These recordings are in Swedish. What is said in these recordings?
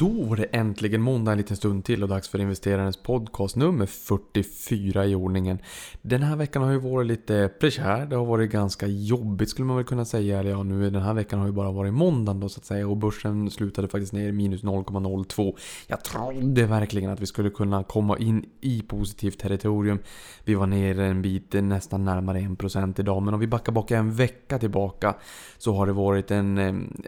Då var det äntligen måndag en liten stund till och dags för investerarens podcast nummer 44 i ordningen. Den här veckan har ju varit lite prekär, det har varit ganska jobbigt skulle man väl kunna säga. Eller ja, nu den här veckan har ju bara varit måndagen då så att säga och börsen slutade faktiskt ner minus 0,02. Jag trodde verkligen att vi skulle kunna komma in i positivt territorium. Vi var nere en bit, nästan närmare 1% idag. Men om vi backar bak en vecka tillbaka så har det varit en, en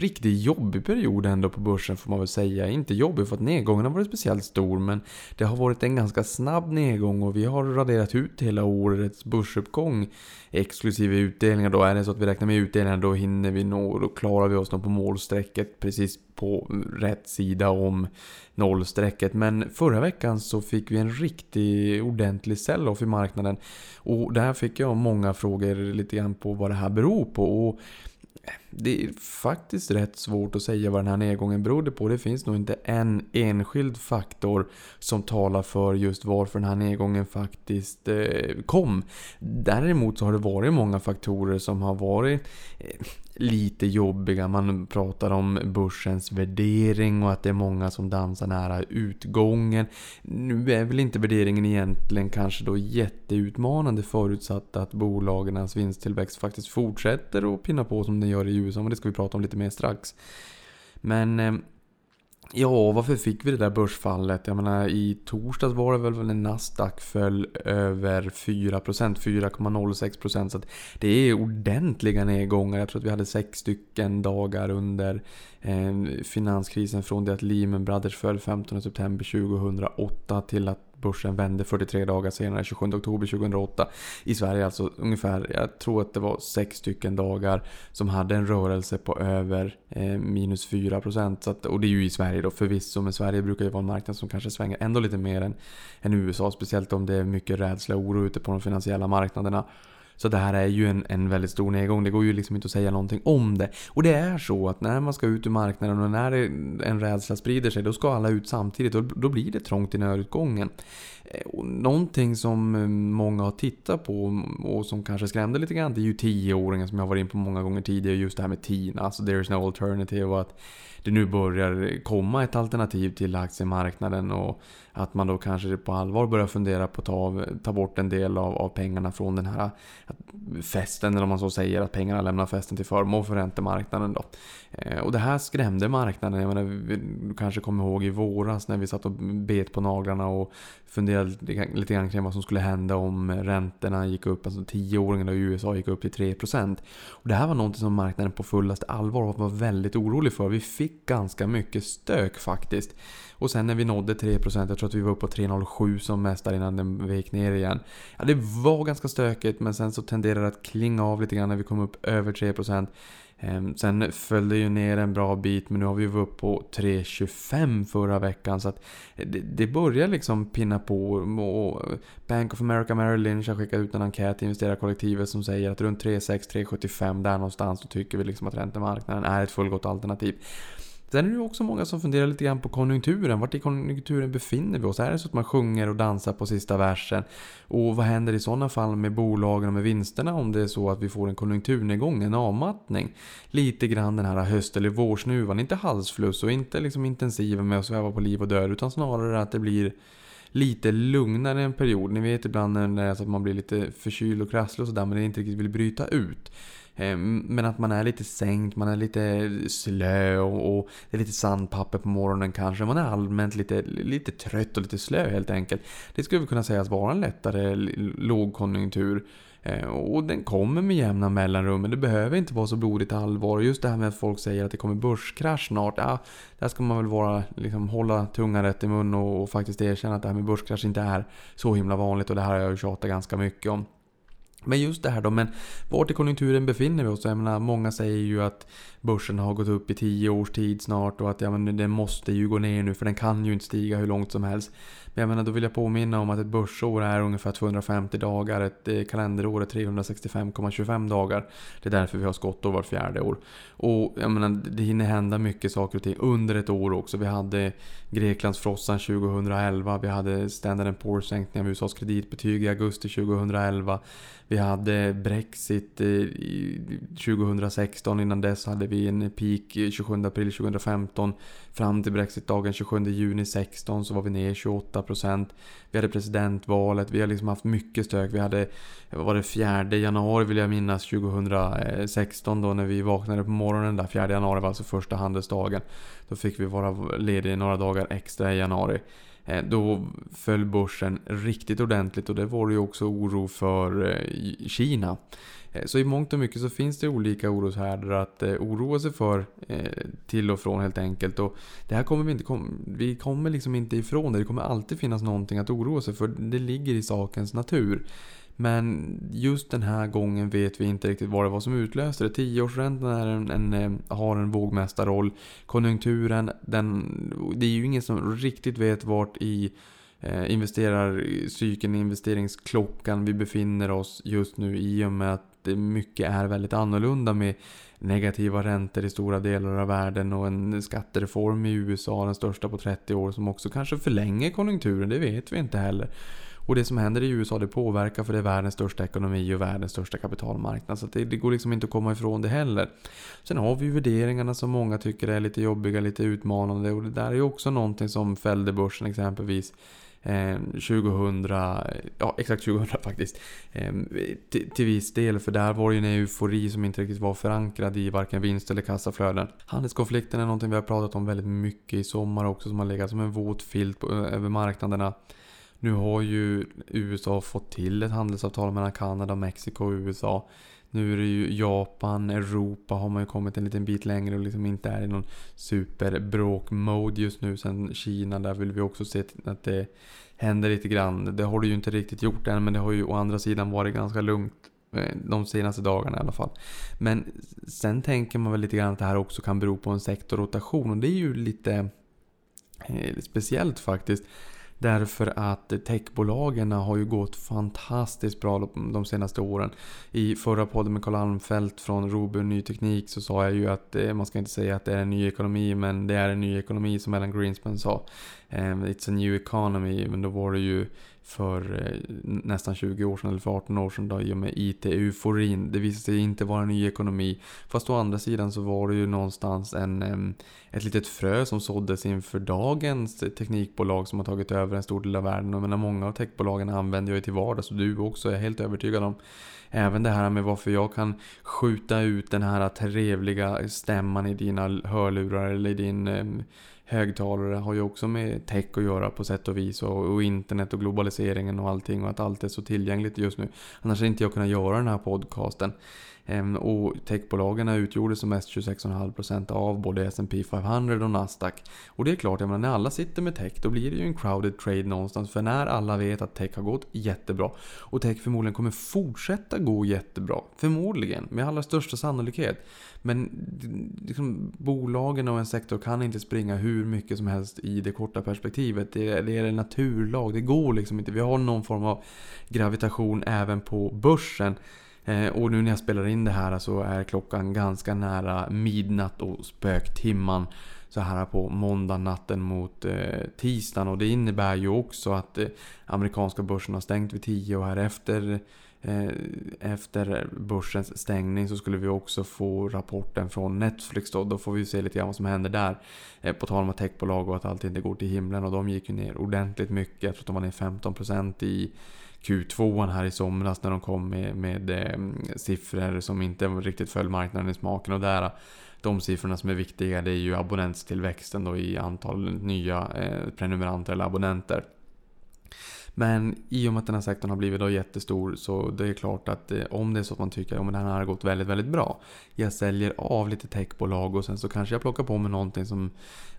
riktigt jobbig period ändå på börsen får man väl säga. Inte jobbig för att nedgången har varit speciellt stor men det har varit en ganska snabb nedgång och vi har raderat ut hela årets börsuppgång exklusive utdelningar då. Är det så att vi räknar med utdelningar då hinner vi nå, då klarar vi oss nog på målsträcket precis på rätt sida om nollstrecket. Men förra veckan så fick vi en riktig ordentlig sell-off i marknaden. Och där fick jag många frågor lite grann på vad det här beror på. Och det är faktiskt rätt svårt att säga vad den här nedgången berodde på. Det finns nog inte en enskild faktor som talar för just varför den här nedgången faktiskt eh, kom. Däremot så har det varit många faktorer som har varit eh, lite jobbiga. Man pratar om börsens värdering och att det är många som dansar nära utgången. Nu är väl inte värderingen egentligen kanske då jätteutmanande förutsatt att bolagens vinsttillväxt faktiskt fortsätter att pinna på som den gör i USA. Men det ska vi prata om lite mer strax. Men eh, Ja, varför fick vi det där börsfallet? Jag menar i torsdags var det väl när Nasdaq föll över 4%, 4,06% så att det är ordentliga nedgångar. Jag tror att vi hade sex stycken dagar under Ehm, finanskrisen från det att Lehman Brothers föll 15 september 2008 till att börsen vände 43 dagar senare, 27 oktober 2008. I Sverige alltså ungefär, jag tror att det var 6 stycken dagar som hade en rörelse på över eh, minus 4%. Så att, och det är ju i Sverige då förvisso, men Sverige brukar ju vara en marknad som kanske svänger ändå lite mer än, än USA. Speciellt om det är mycket rädsla och oro ute på de finansiella marknaderna. Så det här är ju en, en väldigt stor nedgång. Det går ju liksom inte att säga någonting om det. Och det är så att när man ska ut ur marknaden och när en rädsla sprider sig, då ska alla ut samtidigt. Och då blir det trångt i nödutgången. Eh, och någonting som eh, många har tittat på och som kanske skrämde lite grann, det är ju tioåringen som jag varit in på många gånger tidigare. Just det här med TINA, alltså there is no alternative. Och att det nu börjar komma ett alternativ till aktiemarknaden och att man då kanske på allvar börjar fundera på att ta, ta bort en del av, av pengarna från den här festen, eller om man så säger, att pengarna lämnar festen till förmån för räntemarknaden då. Eh, och det här skrämde marknaden. Jag menar, du kanske kommer ihåg i våras när vi satt och bet på naglarna och funderade lite grann kring vad som skulle hända om räntorna gick upp, alltså 10-åringen i USA gick upp till 3%. Och det här var något som marknaden på fullaste allvar var väldigt orolig för. Vi fick ganska mycket stök faktiskt. Och sen när vi nådde 3%, jag tror att vi var uppe på 3,07 som mest där innan den vek ner igen. Ja, det var ganska stökigt men sen så tenderade det att klinga av lite grann när vi kom upp över 3%. Ehm, sen föll det ju ner en bra bit men nu har vi varit upp på 3,25 förra veckan. Så att det, det börjar liksom pinna på. Och Bank of America Merrill Lynch har skickat ut en enkät till investerarkollektivet som säger att runt 3,6-3,75 där någonstans så tycker vi liksom att räntemarknaden är ett fullgott alternativ. Sen är det ju också många som funderar lite grann på konjunkturen. Vart i konjunkturen befinner vi oss? Är det så att man sjunger och dansar på sista versen? Och vad händer i sådana fall med bolagen och med vinsterna om det är så att vi får en konjunkturnedgång, en avmattning? Lite grann den här höst eller vårsnuvan. Inte halsfluss och inte liksom intensiva med att sväva på liv och död. Utan snarare att det blir lite lugnare en period. Ni vet ibland när det är så att man blir lite förkyld och krasslig och sådär men det inte riktigt vill bryta ut. Eh, men att man är lite sänkt, man är lite slö och, det är lite sandpapper på morgonen kanske. Man är allmänt lite, lite trött och lite slö helt enkelt. Det skulle vi kunna sägas vara en lättare lågkonjunktur. Eh, och den kommer med jämna mellanrum, men det behöver inte vara så blodigt allvar. Just det här med att folk säger att det kommer börskrasch snart. Ja, där ska man väl vara, liksom, hålla tungan rätt i mun och, och faktiskt erkänna att det här med börskrasch inte är så himla vanligt. Och det här har jag ju tjatat ganska mycket om. Men just det här då, men vart i konjunkturen befinner vi oss? Jag menar, många säger ju att börsen har gått upp i 10 års tid snart och att ja, men den måste ju gå ner nu för den kan ju inte stiga hur långt som helst. Men jag menar, då vill jag påminna om att ett börsår är ungefär 250 dagar, ett eh, kalenderår är 365,25 dagar. Det är därför vi har skottår vart fjärde år. Och jag menar, det hinner hända mycket saker och ting under ett år också. Vi hade Greklands frossan 2011, vi hade Standard Poor's sänkning av USAs kreditbetyg i augusti 2011. Vi hade Brexit eh, 2016, innan dess hade vi en peak eh, 27 april 2015. Fram till Brexitdagen 27 juni 16 så var vi ner 28%. Vi hade presidentvalet, vi har liksom haft mycket stök. Vi hade, vad var det, 4 januari vill jag minnas 2016 då när vi vaknade på morgonen där. 4 januari var alltså första handelsdagen. Då fick vi vara lediga några dagar extra i januari. Eh, då föll börsen riktigt ordentligt och det var ju också oro för eh, Kina. Eh, så i mångt och mycket så finns det olika oroshärdar att eh, oroa sig för eh, till och från helt enkelt. Och det här kommer vi inte vi kommer liksom inte ifrån det. Det kommer alltid finnas någonting att oroa sig för. Det ligger i sakens natur. Men just den här gången vet vi inte riktigt vad det var som utlöste det. Tioårsräntan är en, en, har en vågmästarroll. Konjunkturen, den, det är ju ingen som riktigt vet vart i eh, investerarcykeln, investeringsklockan vi befinner oss just nu i och med att mycket är väldigt annorlunda med negativa räntor i stora delar av världen och en skattereform i USA, den största på 30 år, som också kanske förlänger konjunkturen, det vet vi inte heller. Och det som händer i USA det påverkar för det är världens största ekonomi och världens största kapitalmarknad. Så det, det, går liksom inte att komma ifrån det heller. Sen har vi ju värderingarna som många tycker är lite jobbiga, lite utmanande. Och det där är ju också någonting som fällde börsen exempelvis. Eh, 2000, ja exakt 2000 faktiskt. Eh, till, till viss del, för där var det ju en eufori som inte riktigt var förankrad i varken vinst eller kassaflöden. Handelskonflikten är någonting vi har pratat om väldigt mycket i sommar också som har legat som en våt filt på, över marknaderna. Nu har ju USA fått till ett handelsavtal mellan Kanada, Mexiko och USA. Nu är det ju Japan, Europa har man ju kommit en liten bit längre och liksom inte är i någon superbråk-mode just nu. Sen Kina, där vill vi också se att det händer lite grann. Det har det ju inte riktigt gjort än, men det har ju å andra sidan varit ganska lugnt eh, de senaste dagarna i alla fall. Men sen tänker man väl lite grann att det här också kan bero på en sektorrotation och det är ju lite eh, speciellt faktiskt. Därför att techbolagen har ju gått fantastiskt bra de senaste åren. I förra podden med Karl Almfelt från Robur Ny Teknik så sa jag ju att eh, man ska inte säga att det är en ny ekonomi men det är en ny ekonomi som Ellen Greenspan sa. Eh, it's a new economy men då var det ju för eh, nästan 20 år sedan eller för 18 år sedan då, i och med IT-euforin. Det visade sig inte vara en ny ekonomi. Fast å andra sidan så var det ju någonstans en, eh, ett litet frö som såddes inför dagens teknikbolag som har tagit över en stor del av världen. Och jag menar, många av techbolagen använder jag ju till vardags och du också är jag helt övertygad om. Även det här med varför jag kan skjuta ut den här trevliga stämman i dina hörlurar eller i din eh, högtalare har ju också med tech att göra på sätt och vis och, och, internet och globaliseringen och allting och att allt är så tillgängligt just nu. Annars hade inte jag kunnat göra den här podcasten. Ehm, och techbolagen utgjorde som mest 26,5% av både S&P 500 och Nasdaq. Och det är klart, jag menar, när alla sitter med tech då blir det ju en crowded trade någonstans. För när alla vet att tech har gått jättebra och tech förmodligen kommer fortsätta gå jättebra. Förmodligen, med allra största sannolikhet. Men liksom, bolagen och en sektor kan inte springa hur mycket som helst i det korta perspektivet. Det är, det är en naturlag, det går liksom inte. Vi har någon form av gravitation även på börsen. Eh, och nu när jag spelar in det här så är klockan ganska nära midnatt och spöktimman. Så här på måndag natten mot eh, tisdagen. Och det innebär ju också att eh, amerikanska börsen har stängt vid 10 och här efter efter börsens stängning så skulle vi också få rapporten från Netflix då. Då får vi se lite grann vad som händer där. På tal om att techbolag och att allt inte går till himlen och de gick ju ner ordentligt mycket. Jag tror att de var ner 15% i Q2 här i somras när de kom med, med eh, siffror som inte riktigt föll marknaden i smaken. Och där, de siffrorna som är viktiga det är ju abonnentstillväxten då i antal nya eh, prenumeranter eller abonnenter. Men i och med att den här sektorn har blivit då jättestor så det är klart att eh, om det är så att man tycker att den här har gått väldigt, väldigt bra. Jag säljer av lite techbolag och sen så kanske jag plockar på mig någonting som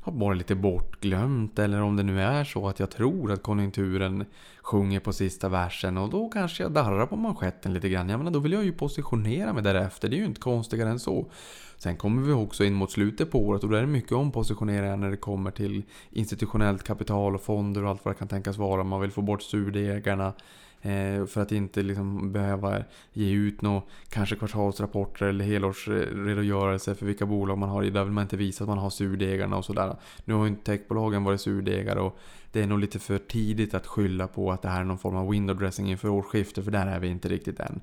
har varit lite bortglömt. Eller om det nu är så att jag tror att konjunkturen sjunger på sista versen och då kanske jag darrar på manschetten lite grann. Jag menar, då vill jag ju positionera mig därefter. Det är ju inte konstigare än så. Sen kommer vi också in mot slutet på året och då är det mycket ompositioneringar när det kommer till institutionellt kapital och fonder och allt vad det kan tänkas vara. Man vill få bort surdegarna eh, för att inte liksom behöva ge ut några kanske kvartalsrapporter eller helårsredogörelser för vilka bolag man har i. Där vill man inte visa att man har surdegarna och sådär. Nu har ju inte techbolagen varit surdegar och det är nog lite för tidigt att skylla på att det här är någon form av window dressing inför årsskiftet för där är vi inte riktigt än.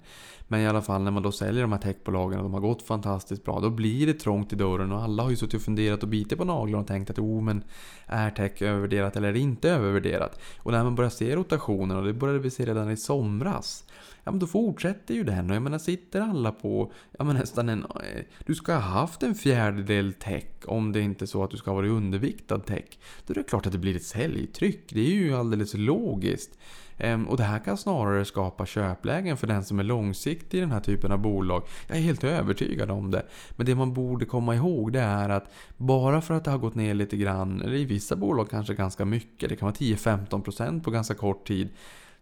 Men i alla fall när man då säljer de här techbolagen och de har gått fantastiskt bra, då blir det trångt i dörren och alla har ju suttit och funderat och bitit på naglarna och tänkt att oh men är tech övervärderat eller är det inte övervärderat? Och när man börjar se rotationen och det började vi se redan i somras ja men då fortsätter ju den. Och jag menar, sitter alla på, ja men nästan en... Eh, du ska ha haft en fjärdedel tech om det inte är så att du ska ha varit underviktad tech. Då är det klart att det blir ett säljtryck. Det är ju alldeles logiskt. Ehm, och det här kan snarare skapa köplägen för den som är långsiktig i den här typen av bolag. Jag är helt övertygad om det. Men det man borde komma ihåg det är att bara för att det har gått ner lite grann, eller i vissa bolag kanske ganska mycket, det kan vara 10-15% på ganska kort tid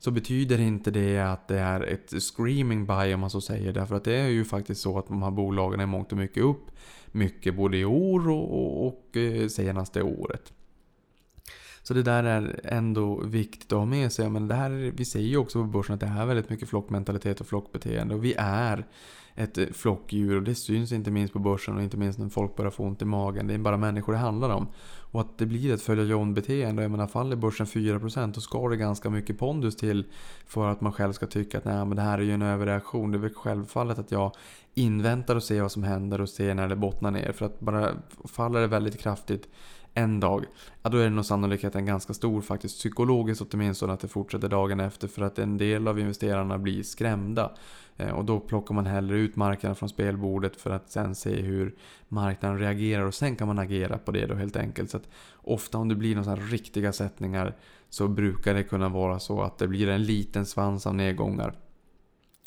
så betyder inte det att det är ett screaming buy om man så säger. Därför att det är ju faktiskt så att de här bolagen är mångt och mycket upp. Mycket både i år och, och, och eh, senaste året. Så det där är ändå viktigt att ha med sig. Men det här, vi säger ju också på börsen att det är väldigt mycket flockmentalitet och flockbeteende. Och vi är ett eh, flockdjur och det syns inte minst på börsen och inte minst när folk börjar få ont i magen. Det är bara människor det handlar om. Och att det blir ett följa John-beteende. Jag menar faller börsen 4% då ska det ganska mycket pondus till för att man själv ska tycka att Nej, men det här är ju en överreaktion. Det är väl självfallet att jag inväntar och ser vad som händer och ser när det bottnar ner. För att bara faller det väldigt kraftigt en dag, ja då är det nog sannolikheten ganska stor faktiskt psykologiskt åtminstone att det fortsätter dagen efter för att en del av investerarna blir skrämda. Eh, och då plockar man hellre ut marknaden från spelbordet för att sen se hur marknaden reagerar och sen kan man agera på det då helt enkelt. Så att ofta om det blir några riktiga sättningar så brukar det kunna vara så att det blir en liten svans av nedgångar.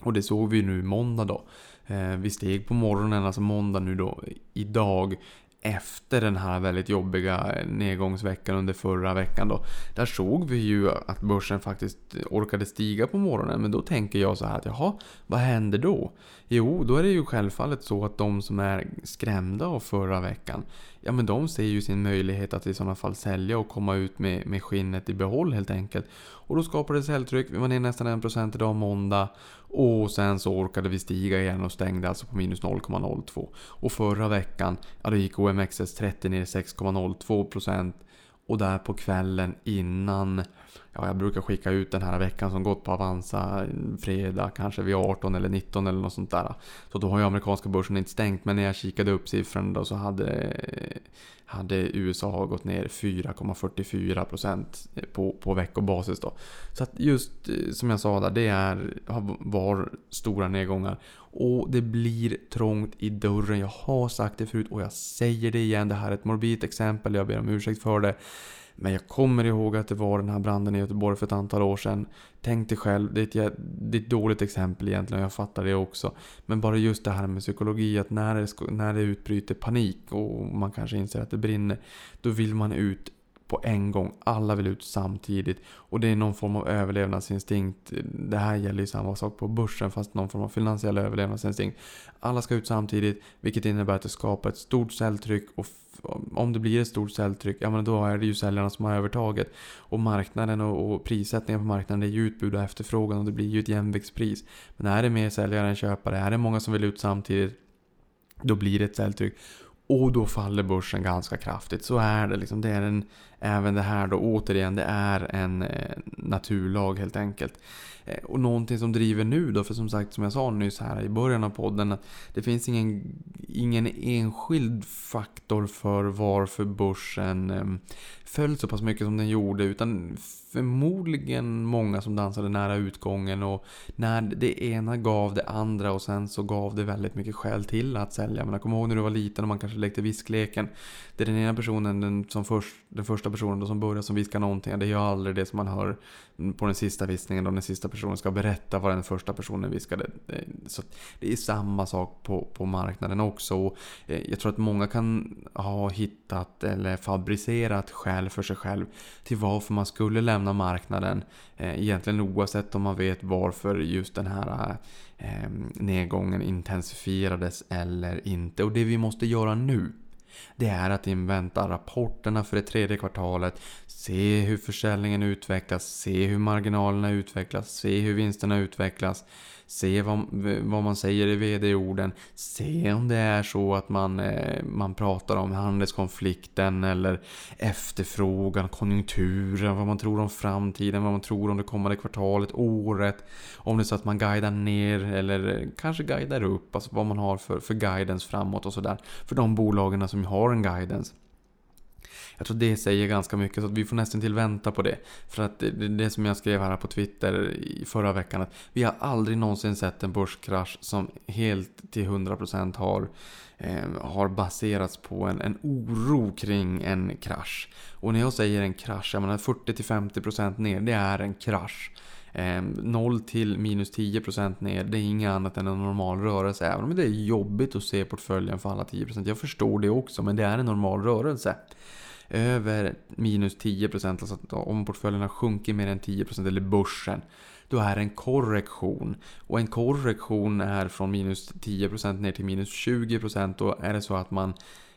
Och det såg vi nu måndag då. Eh, vi steg på morgonen, alltså måndag nu då, idag efter den här väldigt jobbiga nedgångsveckan under förra veckan då. Där såg vi ju att börsen faktiskt orkade stiga på morgonen. Men då tänker jag så här att jaha, vad händer då? Jo, då är det ju självfallet så att de som är skrämda av förra veckan. Ja men de ser ju sin möjlighet att i sådana fall sälja och komma ut med, med skinnet i behåll helt enkelt. Och då skapar det säljtryck, vi var ner nästan 1% idag måndag. Och sen så orkade vi stiga igen och stängde alltså på minus 0,02. Och förra veckan, ja då gick OMXS30 ner 6,02%. Och där på kvällen innan, ja jag brukar skicka ut den här veckan som gått på Avanza fredag, kanske vid 18 eller 19 eller något sånt där. Så då har ju amerikanska börsen inte stängt, men när jag kikade upp siffrorna då så hade, hade USA gått ner 4,44% på, på veckobasis då. Så att just eh, som jag sa där, det är, var stora nedgångar. Och det blir trångt i dörren. Jag har sagt det förut och jag säger det igen. Det här är ett morbid exempel. Jag ber om ursäkt för det. Men jag kommer ihåg att det var den här branden i Göteborg för ett antal år sedan. Tänk dig själv, det är ett, det är ett dåligt exempel egentligen, och jag fattar det också. Men bara just det här med psykologi, att när det, när det utbryter panik och man kanske inser att det brinner, då vill man ut på en gång. Alla vill ut samtidigt. Och det är någon form av överlevnadsinstinkt. Det här gäller ju samma sak på börsen fast någon form av finansiell överlevnadsinstinkt. Alla ska ut samtidigt vilket innebär att det skapar ett stort säljtryck och om det blir ett stort säljtryck, ja men då är det ju säljarna som har övertaget. Och marknaden och, och prissättningen på marknaden är ju utbud och efterfrågan och det blir ju ett jämviktspris. Men är det mer säljare än köpare, är det många som vill ut samtidigt, då blir det ett säljtryck. Och då faller börsen ganska kraftigt. Så är det liksom. Det är en, även det här då återigen, det är en eh, naturlag helt enkelt. Eh, och någonting som driver nu då, för som sagt som jag sa nyss här i början av podden, att det finns ingen, ingen enskild faktor för varför börsen eh, föll så pass mycket som den gjorde, utan förmodligen många som dansade nära utgången och när det ena gav det andra och sen så gav det väldigt mycket skäl till att sälja. Men jag kommer ihåg när du var liten och man kanske lekte viskleken. Det är den ena personen, den, som först, den första personen då som börjar som viskar någonting, det är ju aldrig det som man hör på den sista viskningen då den sista personen ska berätta vad den första personen viskade. Eh, så det är samma sak på, på marknaden också. Och eh, jag tror att många kan ha hittat eller fabricerat skäl för sig själv till varför man skulle lämna marknaden. Eh, egentligen oavsett om man vet varför just den här eh, nedgången intensifierades eller inte. Och det vi måste göra nu det är att invänta rapporterna för det tredje kvartalet, se hur försäljningen utvecklas, se hur marginalerna utvecklas, se hur vinsterna utvecklas Se vad, vad man säger i vd-orden. Se om det är så att man, eh, man pratar om handelskonflikten eller efterfrågan, konjunkturen, vad man tror om framtiden, vad man tror om det kommande kvartalet, året. Om det är så att man guidar ner eller kanske guidar upp, alltså vad man har för, för guidance framåt och sådär. För de bolagen som har en guidance. Jag tror det säger ganska mycket så att vi får nästan till vänta på det. För att det, det som jag skrev här på Twitter i förra veckan att vi har aldrig någonsin sett en börskrasch som helt till 100% har, eh, har baserats på en, en oro kring en krasch. Och när jag säger en krasch, jag menar 40-50% ner, det är en krasch. Ehm, 0 till minus 10% ner, det är inget annat än en normal rörelse. Även om det är jobbigt att se portföljen falla 10%. Jag förstår det också, men det är en normal rörelse över minus 10%, alltså om portföljen har sjunkit mer än 10% eller börsen, då är det en korrektion. Och en korrektion är från minus 10% ner till minus 20%. Då är det så att man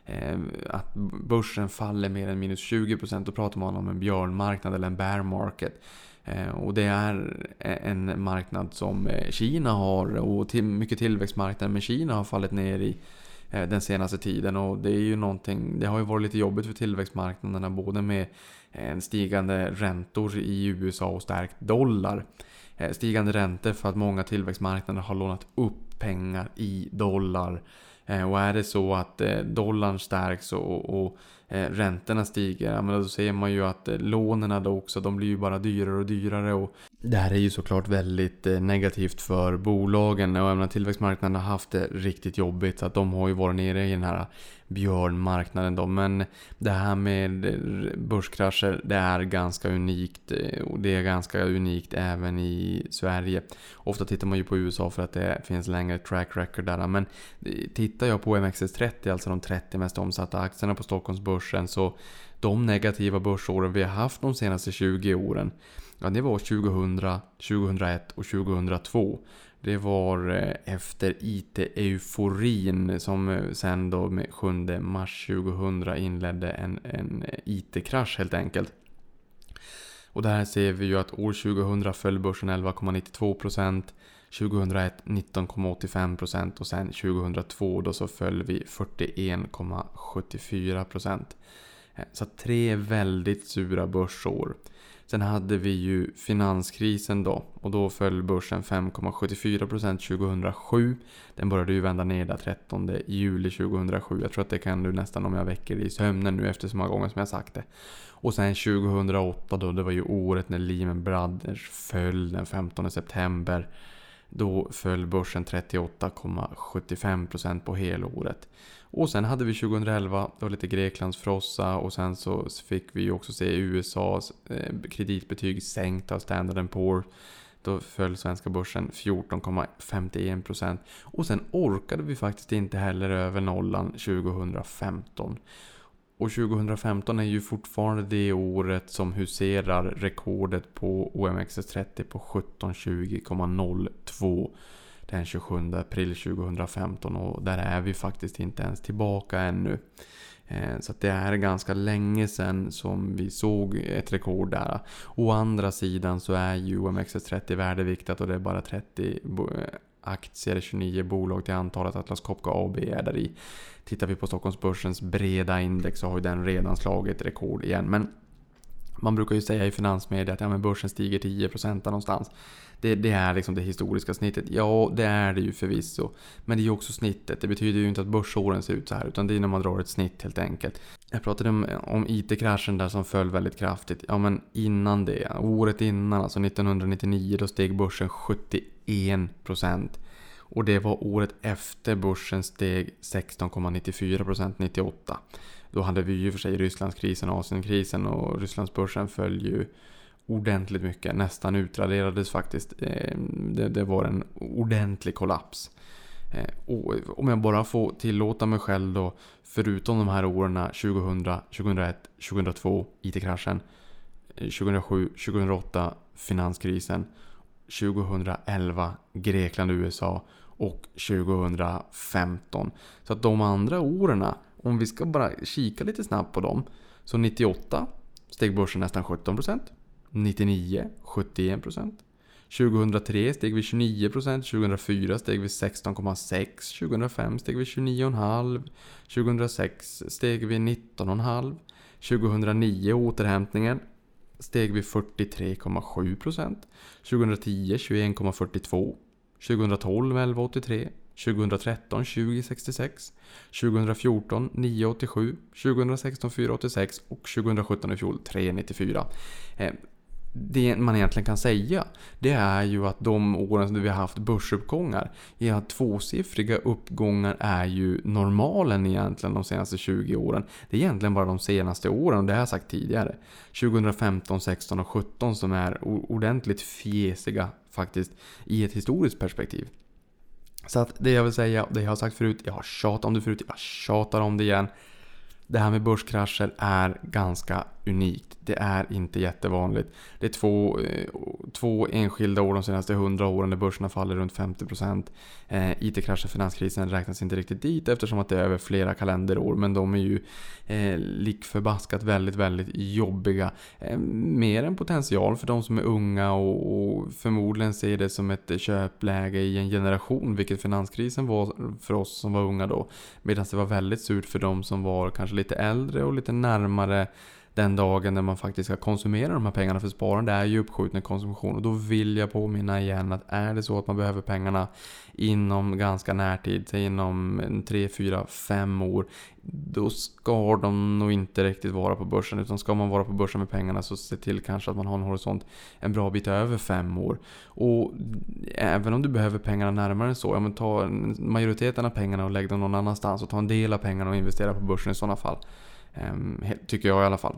eh, att börsen faller mer än minus 20% då pratar man om en björnmarknad eller en bear market. Eh, och det är en marknad som eh, Kina har och mycket tillväxtmarknader men Kina har fallit ner i Eh, den senaste tiden och det är ju någonting, det har ju varit lite jobbigt för tillväxtmarknaderna både med eh, stigande räntor i USA och stärkt dollar. Eh, stigande räntor för att många tillväxtmarknader har lånat upp pengar i dollar. Och är det så att dollarn stärks och, och Eh, räntorna stiger, ja, men då ser man ju att eh, lånen då också, de blir ju bara dyrare och dyrare. Och det här är ju såklart väldigt eh, negativt för bolagen och även tillväxtmarknaden har haft det riktigt jobbigt så att de har ju varit nere i den här björnmarknaden då. Men det här med börskrascher, det är ganska unikt eh, och det är ganska unikt även i Sverige. Ofta tittar man ju på USA för att det finns längre track record där. Men eh, tittar jag på OMXS30, alltså de 30 mest omsatta aktierna på Stockholmsbörsen så de negativa börsåren vi har haft de senaste 20 åren Ja, det var 2000, 2001 och 2002. Det var eh, efter IT-euforin som eh, sen då med 7 mars 2000 inledde en, en eh, IT-krasch helt enkelt. Och där ser vi ju att år 2000 föll börsen 11,92%, 2001 19,85% och sen 2002 då så föll vi 41,74%. Så tre väldigt sura börsår. Sen hade vi ju finanskrisen då och då föll börsen 5,74% 2007. Den började ju vända ner där 13 juli 2007. Jag tror att det kan du nästan om jag väcker i sömnen nu efter så många gånger som jag sagt det. Och sen 2008 då, det var ju året när Lehman Brothers föll den 15 september. Då föll börsen 38,75% på helåret. Och sen hade vi 2011, då lite Greklands frossa och sen så fick vi ju också se USAs eh, kreditbetyg sänkt av Standard Poor. Då föll svenska börsen 14,51%. Och sen orkade vi faktiskt inte heller över nollan 2015. Och 2015 är ju fortfarande det året som huserar rekordet på OMXS30 på 1720,02 den 27 april 2015 och där är vi faktiskt inte ens tillbaka ännu. Eh, så det är ganska länge sedan som vi såg ett rekord där. Å andra sidan så är ju OMXS30 värdeviktat och det är bara 30 eh, aktier, 29 bolag till antalet. Atlas Copco AB är där i. Tittar vi på Stockholmsbörsens breda index så har ju den redan slagit rekord igen. Men man brukar ju säga i finansmedia att ja, men börsen stiger 10% någonstans. Det, det, är liksom det historiska snittet. Ja, det är det ju förvisso. Men det är ju också snittet. Det betyder ju inte att börsåren ser ut så här. Utan det är när man drar ett snitt helt enkelt. Jag pratade om, om IT-kraschen där som föll väldigt kraftigt. Ja, men innan det. Året innan, alltså 1999, då steg börsen 71%. Och det var året efter börsen steg 16,94% 98. Då hade vi ju för sig Rysslandskrisen och Asienkrisen och Rysslandsbörsen föll ju ordentligt mycket. Nästan utraderades faktiskt. Eh, det, det var en ordentlig kollaps. Eh, och om jag bara får tillåta mig själv då, förutom de här åren 2000, 2001, 2002, IT-kraschen, eh, 2007, 2008, finanskrisen, 2011, Grekland USA och 2015. Så att de andra åren, om vi ska bara kika lite snabbt på dem. Så 98 steg börsen nästan 17%. 99 71%. 2003 steg vi 29%, 2004 steg vi 16,6%, 2005 steg vi 29,5%, 2006 steg vi 19,5%, 2009 återhämtningen steg vi 43,7%, 2010 21,42%, 2012 11,83%, 2013 2066, 2014 987, 2016 486 och 2017 i fjol 394 det man egentligen kan säga det är ju att de åren som vi har haft börsuppgångar, ja tvåsiffriga uppgångar är ju normalen egentligen de senaste 20 åren. Det är egentligen bara de senaste åren och det har jag sagt tidigare. 2015, 16 och 17 som är ordentligt fjäsiga faktiskt i ett historiskt perspektiv. Så att det jag vill säga, det jag har sagt förut, jag har tjatat om det förut, jag tjatar om det igen. Det här med börskrascher är ganska unikt. Det är inte jättevanligt. Det är två, eh, två enskilda år de senaste 100 åren där börserna faller runt 50%. Eh, IT-kraschen, finanskrisen räknas inte riktigt dit eftersom att det är över flera kalenderår. Men de är ju eh, likförbaskat väldigt, väldigt jobbiga. Eh, mer än potential för de som är unga och, och förmodligen ser det som ett köpläge i en generation. Vilket finanskrisen var för oss som var unga då. Medan det var väldigt surt för de som var kanske lite äldre och lite närmare den dagen när man faktiskt ska konsumera de här pengarna för sparande är ju uppskjuten konsumtion. Och då vill jag påminna igen att är det så att man behöver pengarna inom ganska närtid, säg inom 3, 4, 5 år. Då ska de nog inte riktigt vara på börsen. Utan ska man vara på börsen med pengarna så se till kanske att man har en horisont en bra bit över 5 år. Och även om du behöver pengarna närmare än så, ja men ta majoriteten av pengarna och lägg dem någon annanstans. Och ta en del av pengarna och investera på börsen i sådana fall. Ehm, tycker jag i alla fall.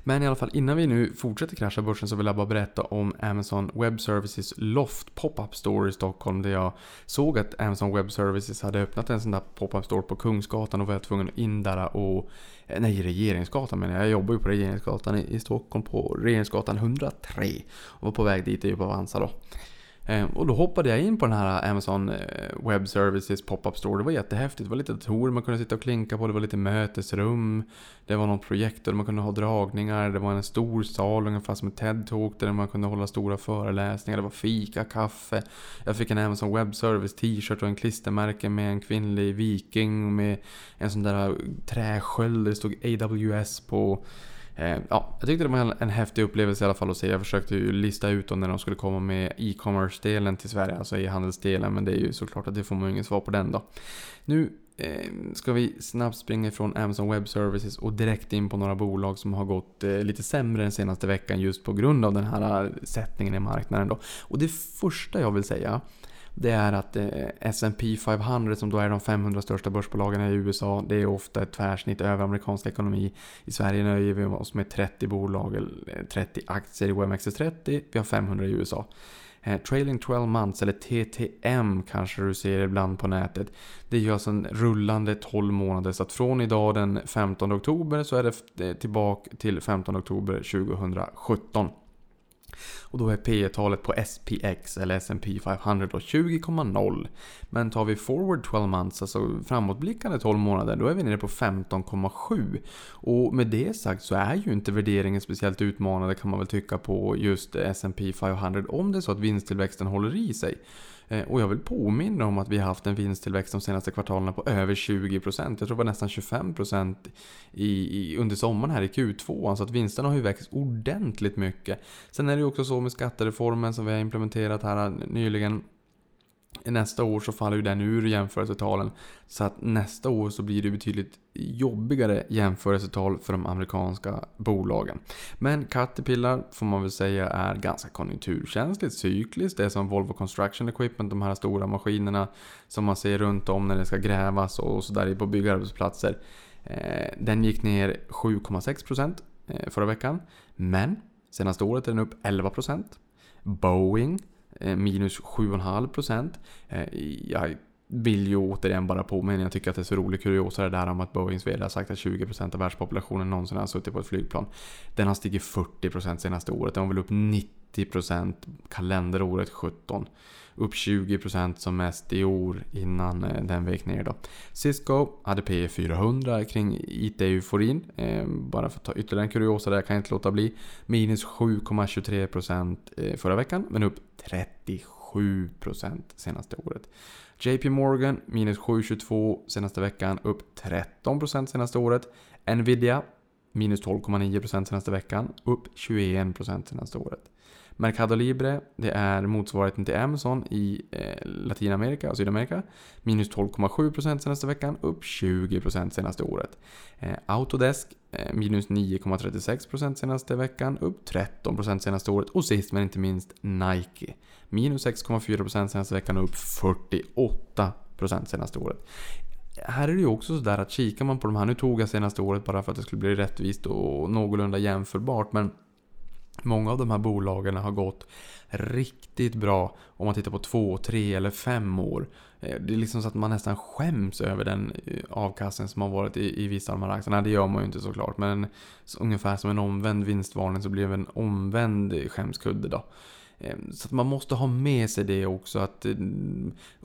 Men i alla fall innan vi nu fortsätter krascha börsen så vill jag bara berätta om Amazon Web Services Loft Pop-Up Store i Stockholm. Där jag såg att Amazon Web Services hade öppnat en sån där Pop-Up Store på Kungsgatan och var jag tvungen att in där och... Eh, nej, Regeringsgatan men jag jobbar ju på Regeringsgatan i, Stockholm på Regeringsgatan 103. Och var på väg dit i Avanza då. Eh, och då hoppade jag in på den här Amazon eh, Web Services pop-up store. Det var jättehäftigt. Det var lite datorer man kunde sitta och klinka på. Det var lite mötesrum. Det var någon projektor där man kunde ha dragningar. Det var en stor sal ungefär som ett TED-talk där man kunde hålla stora föreläsningar. Det var fika, kaffe. Jag fick en Amazon Web Service t-shirt och en klistermärke med en kvinnlig viking med en sån där träsköld där det stod AWS på. Eh, ja, jag tyckte det var en häftig upplevelse i alla fall att se. Jag försökte ju lista ut när de skulle komma med e-commerce-delen till Sverige, alltså e-handelsdelen. Men det är ju såklart att det får man ju inget svar på den då. Nu eh, ska vi snabbt springa ifrån Amazon Web Services och direkt in på några bolag som har gått eh, lite sämre den senaste veckan just på grund av den här eh, sättningen i marknaden då. Och det första jag vill säga det är att eh, S&P 500 som då är de 500 största börsbolagen i USA, det är ofta ett tvärsnitt över amerikansk ekonomi. I Sverige nöjer vi oss med 30 bolag, eller eh, 30 aktier i OMXS30, vi har 500 i USA. Eh, trailing 12 months, eller TTM kanske du ser ibland på nätet. Det är ju alltså en rullande 12 månader, så att från idag den 15 oktober så är det eh, tillbaka till 15 oktober 2017. Och då är P talet på SPX eller S&P 500 20,0. Men tar vi forward 12 months, alltså framåtblickande 12 månader, då är vi nere på 15,7. Och med det sagt så är ju inte värderingen speciellt utmanande kan man väl tycka på just S&P 500 om det är så att vinsttillväxten håller i sig. Eh, och jag vill påminna om att vi har haft en vinsttillväxt de senaste kvartalen på över 20%. Jag tror det var nästan 25% i, i, under sommaren här i Q2. Så alltså att vinsterna har ju växt ordentligt mycket. Sen är det ju också så med skattereformen som vi har implementerat här eh, nyligen nästa år så faller ju den ur jämförelsetalen. Så att nästa år så blir det betydligt jobbigare jämförelsetal för de amerikanska bolagen. Men Caterpillar får man väl säga är ganska konjunkturkänsligt, cykliskt. Det är som Volvo Construction Equipment, de här stora maskinerna som man ser runt om när det ska grävas och sådär på byggarbetsplatser. Eh, den gick ner 7,6% eh, förra veckan. Men Senaste året är den upp 11%. Boeing Eh, minus 7,5%. Eh, jag vill ju återigen bara påminna, jag tycker att det är så roligt kuriosa det där om att Boeings VD har sagt att 20% av världspopulationen någonsin har suttit på ett flygplan. Den har stigit 40% senaste året, den var väl upp 90% kalenderåret 17 upp 20% som mest i år innan eh, den vek ner då. Cisco hade P 400 kring IT-euforin. Eh, bara för att ta ytterligare en kuriosa där, kan jag inte låta bli. Minus 7,23% eh, förra veckan, men upp 37% senaste året. JP Morgan minus 7,22 senaste veckan, upp 13% senaste året. Nvidia minus 12,9% senaste veckan, upp 21% senaste året. Mercado Libre, det är motsvarigheten till Amazon i eh, Latinamerika och Sydamerika. Minus 12,7% senaste veckan, upp 20% senaste året. Eh, Autodesk, eh, minus 9,36% senaste veckan, upp 13% senaste året. Och sist men inte minst Nike. Minus 6,4% senaste veckan och upp 48% senaste året här är det ju också sådär att kikar man på de här, nu tog jag senaste året bara för att det skulle bli rättvist och någorlunda jämförbart, men Många av de här bolagen har gått riktigt bra om man tittar på två, tre eller fem år. Eh, det är liksom så att man nästan skäms över den eh, avkastning som har varit i, i vissa av de här aktierna. Det gör man ju inte såklart, men ungefär som en omvänd vinstvarning så blir det en omvänd skämskudde då. Ehm, så att man måste ha med sig det också. Att, eh,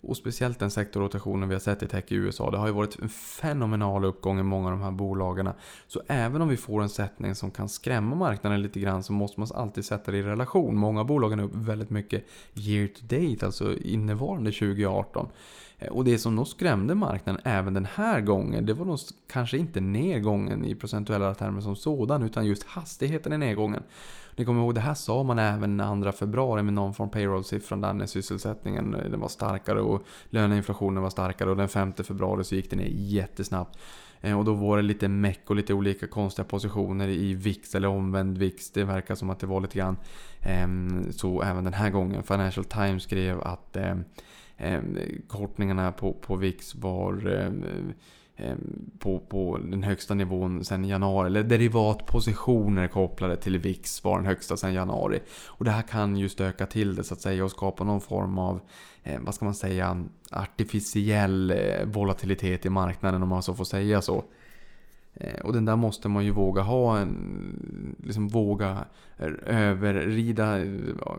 och speciellt den sektorrotationen vi har sett i tech i USA. Det har ju varit en fenomenal uppgång i många av de här bolagen. Så även om vi får en sättning som kan skrämma marknaden lite grann så måste man alltid sätta det i relation. Många av bolagen är upp väldigt mycket year to date, alltså innevarande 2018. Eh, och det som nog skrämde marknaden även den här gången, det var nog kanske inte nedgången i procentuella termer som sådan, utan just hastigheten i nedgången. Ni kommer ihåg, det här sa man även den 2 februari med någon från payroll-siffran där när sysselsättningen eh, den var starkare och löneinflationen var starkare och den 5 februari så gick det ner jättesnabbt. Eh, och då var det lite meck och lite olika konstiga positioner i VIX eller omvänd VIX. Det verkar som att det var lite grann ehm, så även den här gången. Financial Times skrev att ehm, ehm, kortningarna på, på VIX var Ehm, på, på den högsta nivån sedan januari. Eller derivatpositioner kopplade till VIX var den högsta sedan januari. Och det här kan ju stöka till det så att säga och skapa någon form av, eh, vad ska man säga, artificiell eh, volatilitet i marknaden om man så får säga så. Eh, och den där måste man ju våga ha, en, liksom våga överrida, eh,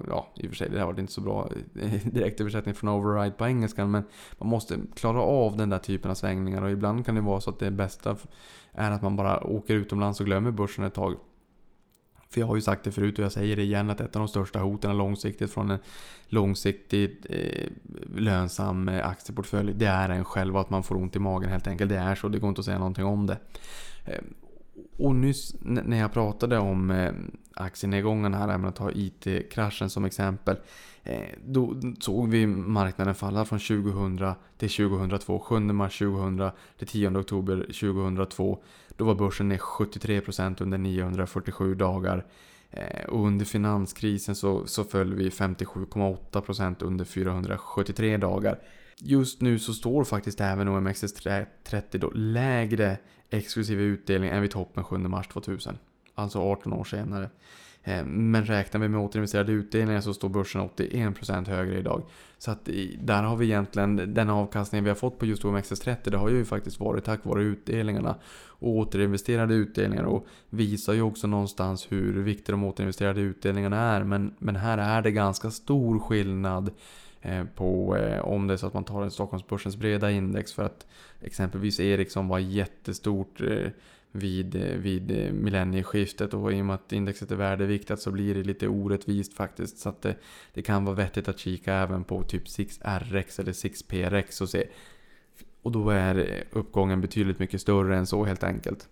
ja i och för sig det här var inte så bra eh, direktöversättning från override på engelskan men man måste klara av den där typen av svängningar och ibland kan det vara så att det bästa är att man bara åker utomlands och glömmer börsen ett tag. För jag har ju sagt det förut och jag säger det igen att ett av de största hoten långsiktigt från en långsiktigt eh, lönsam eh, aktieportfölj det är en själv att man får ont i magen helt enkelt. Det är så, det går inte att säga någonting om det. Ehm, och nyss när jag pratade om ehm, aktienedgången här, jag ta IT-kraschen som exempel. Eh, då såg vi marknaden falla från 2000 till 2002. 7 mars 2000 till 10 oktober 2002. Då var börsen ner 73% under 947 dagar. Eh, och under finanskrisen så, så föll vi 57,8% under 473 dagar. Just nu så står faktiskt även OMXS30 då lägre exklusive utdelning än vid toppen 7 mars 2000. Alltså 18 år senare. Eh, men räknar vi med återinvesterade utdelningar så står börsen 81% högre idag. Så att där har vi egentligen den avkastningen vi har fått på just OMXS30 det har ju faktiskt varit tack vare utdelningarna. Och återinvesterade utdelningar och visar ju också någonstans hur viktiga de återinvesterade utdelningarna är. Men, men här är det ganska stor skillnad Eh, på eh, om det är så att man tar en Stockholmsbörsens breda index för att exempelvis Ericsson var jättestort eh, vid, vid millennieskiftet och i och med att indexet är värdeviktat så blir det lite orättvist faktiskt. Så att det, det kan vara vettigt att kika även på typ 6RX eller 6PRX och se. Och då är uppgången betydligt mycket större än så helt enkelt.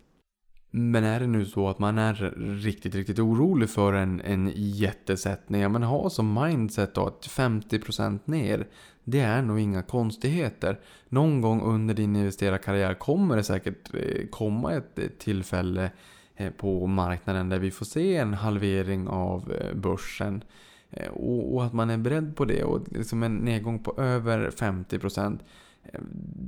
Men är det nu så att man är riktigt, riktigt orolig för en, en jättesättning, men ha som mindset då att 50% ner, det är nog inga konstigheter. Någon gång under din investerarkarriär kommer det säkert eh, komma ett eh, tillfälle eh, på marknaden där vi får se en halvering av börsen. Och att man är beredd på det och liksom en nedgång på över 50% Eh,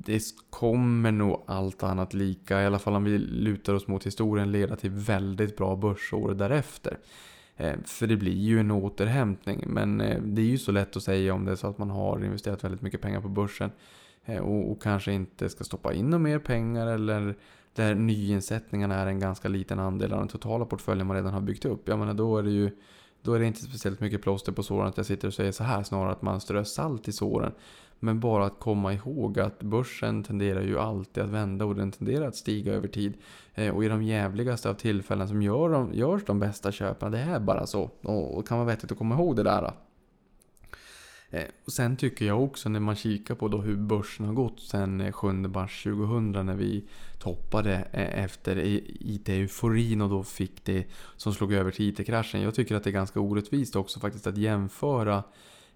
det kommer nog allt annat lika, i alla fall om vi lutar oss mot historien, leda till väldigt bra börsår därefter. Eh, för det blir ju en återhämtning. Men eh, det är ju så lätt att säga om det är så att man har investerat väldigt mycket pengar på börsen. Och, och, kanske inte ska stoppa in några mer pengar eller där nyinsättningarna är en ganska liten andel av den totala portföljen man redan har byggt upp. Jag menar då är det ju då är det inte speciellt mycket plåster på såren att jag sitter och säger så här snarare att man strör salt i såren. Men bara att komma ihåg att börsen tenderar ju alltid att vända och den tenderar att stiga över tid. Eh, och i de jävligaste av tillfällen som gör de, görs de bästa köpen, det är bara så. Och det kan vara vettigt att komma ihåg det där. Eh, och sen tycker jag också när man kikar på då hur börsen har gått sen eh, 7 mars 2000 när vi toppade efter IT-euforin och då fick det som slog över till IT-kraschen. Jag tycker att det är ganska orättvist också faktiskt att jämföra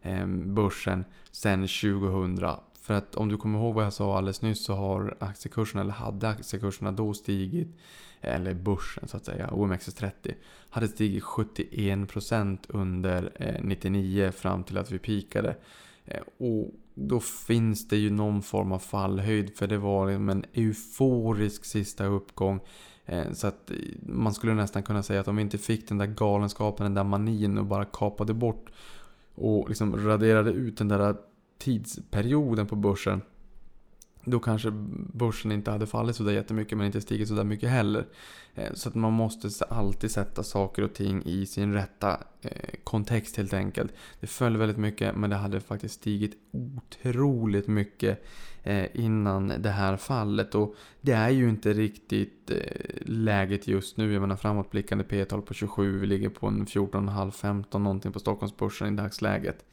Ehm, börsen sen 2000. För att om du kommer ihåg vad jag sa alldeles nyss så har aktiekurserna, eller hade aktiekurserna då stigit, eller börsen så att säga, OMXS30, hade stigit 71% under eh, 99 fram till att vi pikade. Eh, och då finns det ju någon form av fallhöjd för det var en euforisk sista uppgång. Eh, så att man skulle nästan kunna säga att om vi inte fick den där galenskapen, den där manin och bara kapade bort och liksom raderade ut den där tidsperioden på börsen då kanske börsen inte hade fallit sådär jättemycket men inte stigit sådär mycket heller. Eh, så att man måste alltid sätta saker och ting i sin rätta eh, kontext helt enkelt. Det föll väldigt mycket men det hade faktiskt stigit otroligt mycket eh, innan det här fallet. Och det är ju inte riktigt läget just nu. Jag menar framåtblickande P-tal på 27, vi ligger på en 14,5-15 någonting på Stockholmsbörsen i dagsläget.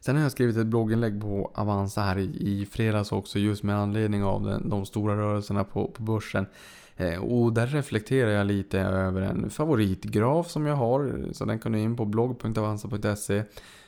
Sen har jag skrivit ett blogginlägg på Avanza här i, i fredags också just med anledning av den, de stora rörelserna på, på börsen. Eh, och där reflekterar jag lite över en favoritgraf som jag har. Så den kan du in på blogg.avanza.se.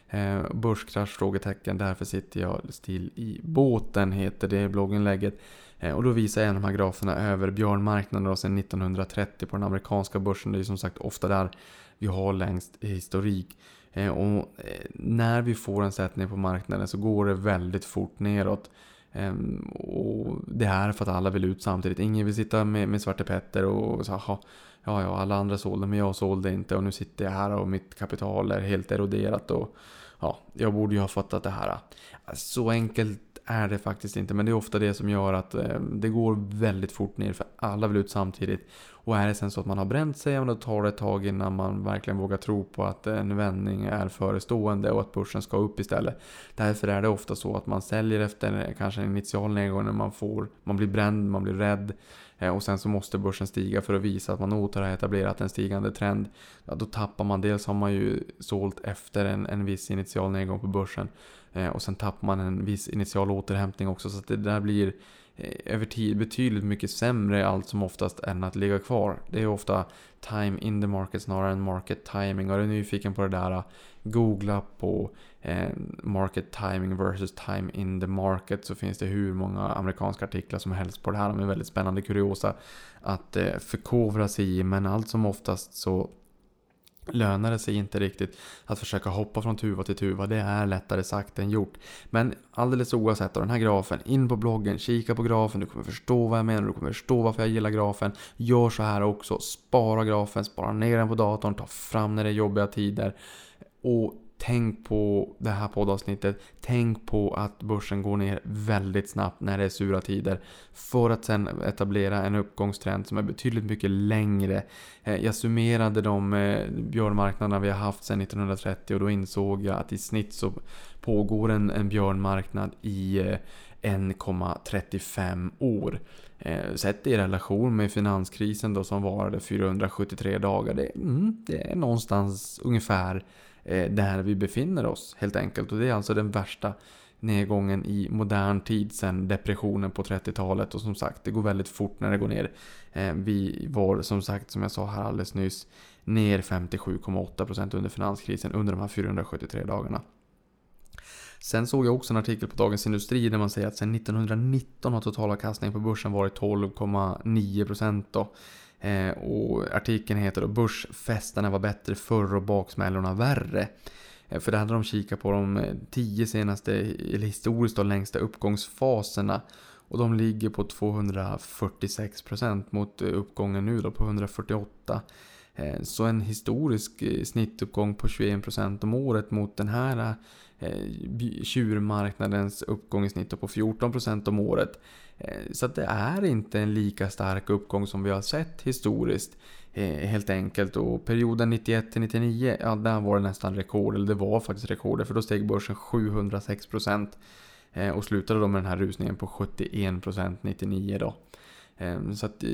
Eh, börskrasch? Frågetecken. Därför sitter jag still i båten heter det blogginlägget. Eh, och då visar jag de här graferna över björnmarknaden sedan 1930 på den amerikanska börsen. Det är som sagt ofta där vi har längst historik. Eh, och eh, när vi får en sättning på marknaden så går det väldigt fort neråt. Ehm, och det är för att alla vill ut samtidigt. Ingen vill sitta med, med Svarte Petter och säga ja, ja, alla andra sålde men jag sålde inte och nu sitter jag här och mitt kapital är helt eroderat och ja, jag borde ju ha fattat det här. Så enkelt är det faktiskt inte, men det är ofta det som gör att eh, det går väldigt fort ner för alla vill ut samtidigt. Och är det sen så att man har bränt sig, då tar det ett tag innan man verkligen vågar tro på att en vändning är förestående och att börsen ska upp istället. Därför är det ofta så att man säljer efter eh, kanske en initial nedgång när man får, man blir bränd, man blir rädd. Eh, och sen så måste börsen stiga för att visa att man åter har etablerat en stigande trend. Ja, då tappar man, dels har man ju sålt efter en, en viss initial nedgång på börsen. Eh, och sen tappar man en viss initial återhämtning också. Så att det där blir eh, över tid betydligt mycket sämre allt som oftast än att ligga kvar. Det är ofta time in the market snarare än market timing. Och är du nyfiken på det där, eh, googla på market timing versus time in the market så finns det hur många amerikanska artiklar som helst på det här. De är väldigt spännande kuriosa att förkovra sig i. Men allt som oftast så lönar det sig inte riktigt att försöka hoppa från tuva till tuva. Det är lättare sagt än gjort. Men alldeles oavsett av den här grafen, in på bloggen, kika på grafen, du kommer förstå vad jag menar, du kommer förstå varför jag gillar grafen. Gör så här också, spara grafen, spara ner den på datorn, ta fram när det är jobbiga tider. Och Tänk på det här poddavsnittet. Tänk på att börsen går ner väldigt snabbt när det är sura tider. För att sen etablera en uppgångstrend som är betydligt mycket längre. Eh, jag summerade de eh, björnmarknaderna vi har haft sedan 1930 och då insåg jag att i snitt så pågår en, en björnmarknad i eh, 1,35 år. Sett i relation med finanskrisen då som varade 473 dagar. Det, mm, det är någonstans ungefär Eh, där vi befinner oss helt enkelt. Och det är alltså den värsta nedgången i modern tid sedan depressionen på 30-talet. Och som sagt, det går väldigt fort när det går ner. Eh, vi var som sagt, som jag sa här alldeles nyss, ner 57,8% under finanskrisen under de här 473 dagarna. Sen såg jag också en artikel på Dagens Industri där man säger att sedan 1919 har totalavkastningen på börsen varit 12,9% då. Eh, och artikeln heter då Börsfesterna var bättre förr och baksmällorna värre. Eh, för där hade de kikat på de eh, tio senaste, eller historiskt då, längsta uppgångsfaserna. Och de ligger på 246% mot eh, uppgången nu då på 148%. Eh, så en historisk eh, snittuppgång på 21% om året mot den här tjurmarknadens uppgång i snitt på 14% om året. Eh, så det är inte en lika stark uppgång som vi har sett historiskt. Eh, helt enkelt. Och perioden 91 99, ja där var det nästan rekord. Eller det var faktiskt rekord. För då steg börsen 706%. Eh, och slutade då med den här rusningen på 71% 99 då. Så att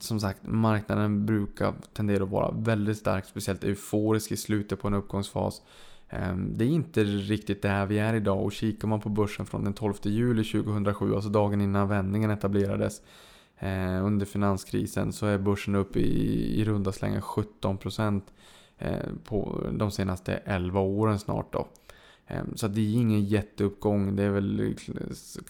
som sagt, marknaden brukar tendera att vara väldigt stark, speciellt euforisk i slutet på en uppgångsfas. Ehm, det är inte riktigt där vi är idag och kikar man på börsen från den 12 juli 2007, alltså dagen innan vändningen etablerades eh, under finanskrisen, så är börsen uppe i, i runda slängar 17% eh, på de senaste 11 åren snart då. Ehm, så det är ingen jätteuppgång. Det är väl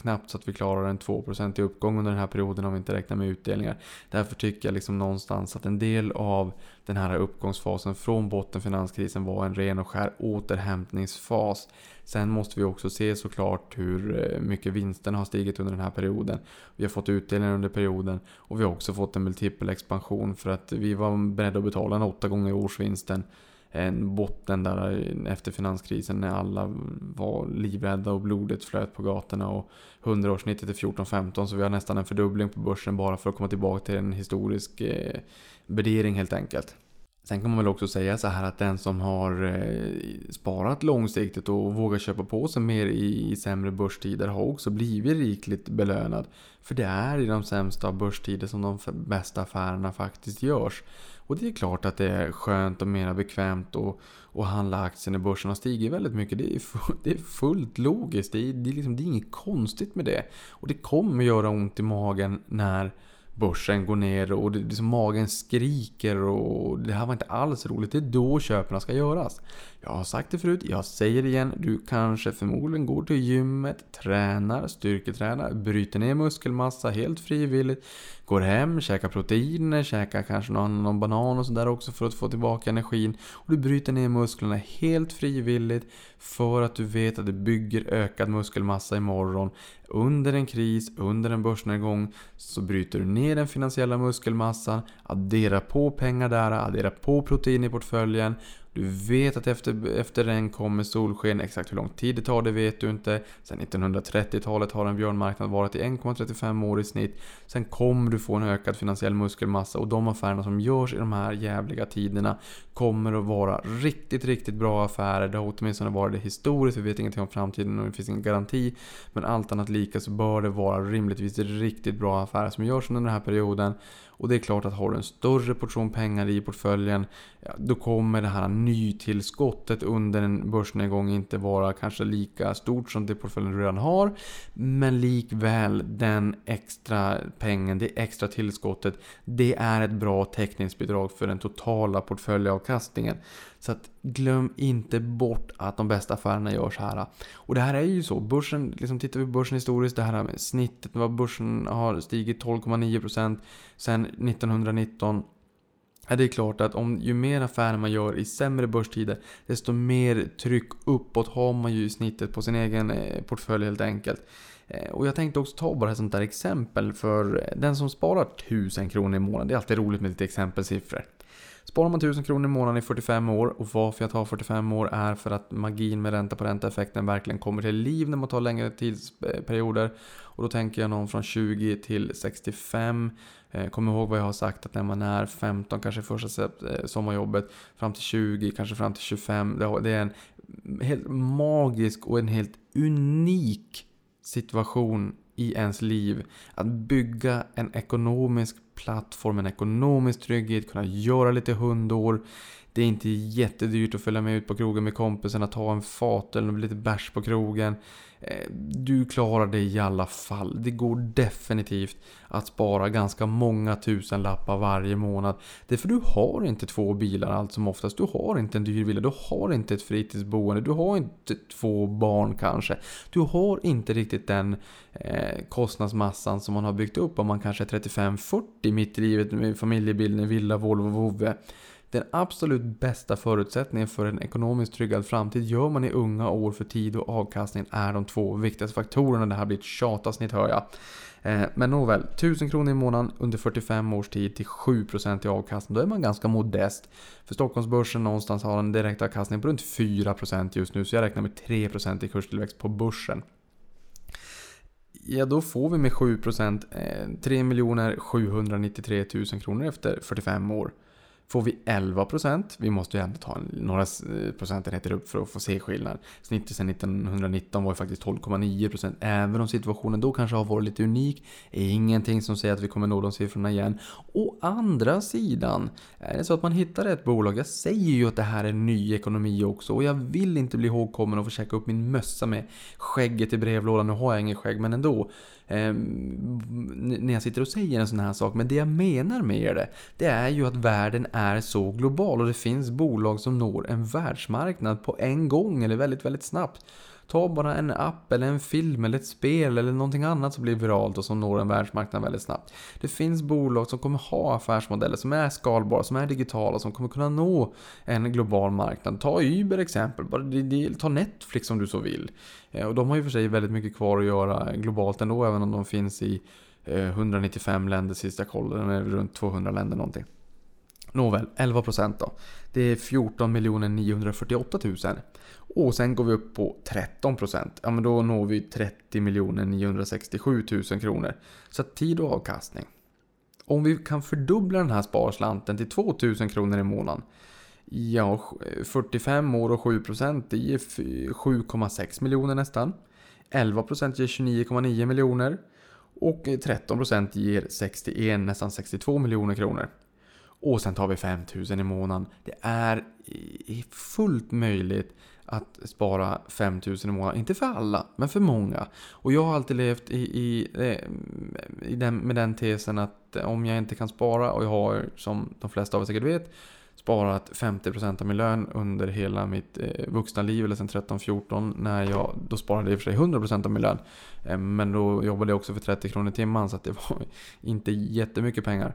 knappt så att vi klarar en 2% i uppgång under den här perioden om vi inte räknar med utdelningar. Därför tycker jag liksom någonstans att en del av den här uppgångsfasen från botten finanskrisen var en ren och skär återhämtningsfas. Sen måste vi också se såklart hur eh, mycket vinsterna har stigit under den här perioden. Vi har fått utdelningar under perioden och vi har också fått en multipel expansion för att vi var beredda att betala en åtta gånger årsvinsten en botten där eh, efter finanskrisen när alla var livrädda och blodet flöt på gatorna och 100-årssnittet är 14-15 så vi har nästan en fördubbling på börsen bara för att komma tillbaka till en historisk eh, värdering helt enkelt. Sen kan man väl också säga så här att den som har eh, sparat långsiktigt och vågar köpa på sig mer i, i sämre börstider har också blivit rikligt belönad. För det är i de sämsta börstider som de bästa affärerna faktiskt görs. Och det är klart att det är skönt och mer bekvämt att, att handla aktier när börsen har stigit väldigt mycket. Det är, det är fullt logiskt. Det är, det, är liksom, det är inget konstigt med det. Och det kommer göra ont i magen när börsen går ner och det, liksom magen skriker och det här var inte alls roligt. Det är då köpen ska göras. Jag har sagt det förut, jag säger det igen. Du kanske förmodligen går till gymmet, tränar, styrketränar, bryter ner muskelmassa helt frivilligt. Går hem, käkar proteiner, käkar kanske någon, någon banan och sådär också för att få tillbaka energin. Och du bryter ner musklerna helt frivilligt för att du vet att du bygger ökad muskelmassa imorgon. Under en kris, under en börsnedgång så bryter du ner den finansiella muskelmassan, adderar på pengar där, adderar på protein i portföljen du vet att efter, efter den kommer solsken. Exakt hur lång tid det tar det vet du inte. Sen 1930-talet har en björnmarknad varit i 1,35 år i snitt. Sen kommer du få en ökad finansiell muskelmassa och de affärerna som görs i de här jävliga tiderna kommer att vara riktigt, riktigt bra affärer. Det har åtminstone varit det historiskt. Vi vet ingenting om framtiden och det finns ingen garanti. Men allt annat lika så bör det vara rimligtvis riktigt bra affärer som görs under den här perioden. Och det är klart att har du en större portion pengar i portföljen ja, då kommer det här nytillskottet under en börsnedgång inte vara kanske lika stort som det portföljen du redan har. Men likväl den extra pengen, det extra tillskottet, det är ett bra täckningsbidrag för den totala portföljavkastningen. Så att glöm inte bort att de bästa affärerna görs här. Och det här är ju så. Börsen, liksom tittar vi på börsen historiskt, det här med snittet, vad börsen har stigit 12,9% sen 1919. Ja, det är klart att om ju mer affärer man gör i sämre börstider, desto mer tryck uppåt har man ju i snittet på sin egen eh, portfölj helt enkelt. Eh, och jag tänkte också ta bara ett sånt där exempel för den som sparar 1000 kronor i månaden. Det är alltid roligt med lite exempelsiffror. Sparar man 1000 kronor i månaden i 45 år och varför jag tar 45 år är för att magin med ränta på ränta effekten verkligen kommer till liv när man tar längre tidsperioder. Och då tänker jag någon från 20 till 65. Eh, kom ihåg vad jag har sagt att när man är 15, kanske första eh, sommarjobbet, fram till 20, kanske fram till 25. Det är en helt magisk och en helt unik situation i ens liv. Att bygga en ekonomisk plattform, en ekonomisk trygghet, kunna göra lite hundår. Det är inte jättedyrt att följa med ut på krogen med kompisarna, ta en fat eller lite bärs på krogen. Eh, du klarar det i alla fall. Det går definitivt att spara ganska många tusen lappar varje månad. Det är för du har inte två bilar allt som oftast. Du har inte en dyr villa, du har inte ett fritidsboende, du har inte två barn kanske. Du har inte riktigt den eh, kostnadsmassan som man har byggt upp om man kanske är 35-40 mitt i livet med familjebildning, villa, Volvo, vovve. Den absolut bästa förutsättningen för en ekonomiskt tryggad framtid gör man i unga år för tid och avkastning är de två viktigaste faktorerna. Det här blir ett tjatavsnitt hör jag. Eh, men nåväl, 1000 kronor i månaden under 45 års tid till 7% i avkastning. Då är man ganska modest. För Stockholmsbörsen någonstans har en direktavkastning på runt 4% just nu. Så jag räknar med 3% i kurstillväxt på börsen. Ja, då får vi med 7% 3 793 000 kronor efter 45 år. Får vi 11%, vi måste ju ändå ta några procentenheter upp för att få se skillnad. Snittet sedan 1919 var ju faktiskt 12,9% även om situationen då kanske har varit lite unik. Ingenting som säger att vi kommer nå de siffrorna igen. Å andra sidan, är det så att man hittar ett bolag, jag säger ju att det här är ny ekonomi också och jag vill inte bli ihågkommen och få käka upp min mössa med skägget i brevlådan. Nu har jag inget skägg men ändå. Eh, när jag sitter och säger en sån här sak. Men det jag menar med det, det är ju att världen är så global och det finns bolag som når en världsmarknad på en gång eller väldigt, väldigt snabbt. Ta bara en app eller en film eller ett spel eller någonting annat som blir viralt och som når en världsmarknad väldigt snabbt. Det finns bolag som kommer ha affärsmodeller som är skalbara, som är digitala, som kommer kunna nå en global marknad. Ta Uber exempel, ta Netflix om du så vill. Eh, och de har ju för sig väldigt mycket kvar att göra globalt ändå, även om de finns i eh, 195 länder sist jag kollade, de är runt 200 länder någonting. Nåväl, 11% då. Det är 14 948 000. Och sen går vi upp på 13%. Ja men då når vi 30 967 000 kronor. Så tid och avkastning. Om vi kan fördubbla den här sparslanten till 2 000 kronor i månaden. Ja, 45 år och 7% det ger 7,6 miljoner nästan. 11% ger 29,9 miljoner. Och 13% ger 61, nästan 62 miljoner kronor. Och sen tar vi 5000 i månaden. Det är fullt möjligt att spara 5000 i månaden. Inte för alla, men för många. Och jag har alltid levt i, i, eh, i den, med den tesen att om jag inte kan spara, och jag har som de flesta av er säkert vet, sparat 50% av min lön under hela mitt eh, vuxna liv, eller sen 13-14, när jag, då sparade jag i och för sig 100% av min lön. Eh, men då jobbade jag också för 30 kronor i timmen, så att det var inte jättemycket pengar.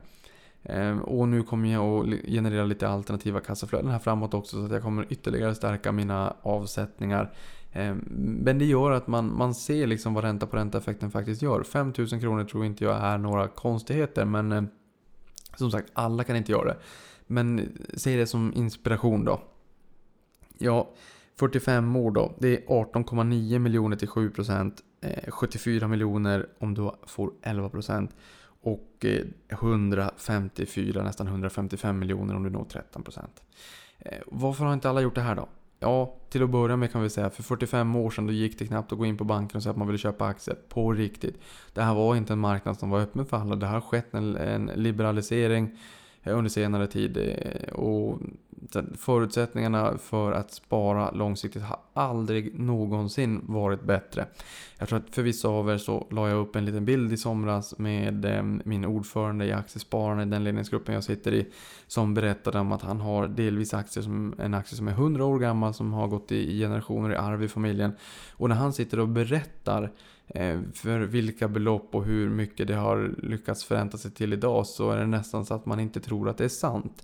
Ehm, och nu kommer jag att generera lite alternativa kassaflöden här framåt också så att jag kommer ytterligare stärka mina avsättningar. Ehm, men det gör att man, man ser liksom vad ränta på ränta-effekten faktiskt gör. 5000 kronor tror inte jag är några konstigheter men ehm, som sagt, alla kan inte göra det. Men eh, säg det som inspiration då. Ja, 45 år då. Det är 18,9 miljoner till 7%. 74 eh, miljoner om du får 11%. Och eh, 154, nästan 155 miljoner om du når 13%. Eh, varför har inte alla gjort det här då? Ja, till att börja med kan vi säga för 45 år sedan då gick det knappt att gå in på banken och säga att man ville köpa aktier på riktigt. Det här var inte en marknad som var öppen för alla. Det har skett en, en liberalisering Eh, under senare tid. Eh, och förutsättningarna för att spara långsiktigt har aldrig någonsin varit bättre. Jag tror att för vissa av er så la jag upp en liten bild i somras med eh, min ordförande i Aktiespararna i den ledningsgruppen jag sitter i. Som berättade om att han har delvis aktier som, en aktie som är 100 år gammal som har gått i generationer i arv i familjen. Och när han sitter och berättar Eh, för vilka belopp och hur mycket det har lyckats förränta sig till idag så är det nästan så att man inte tror att det är sant.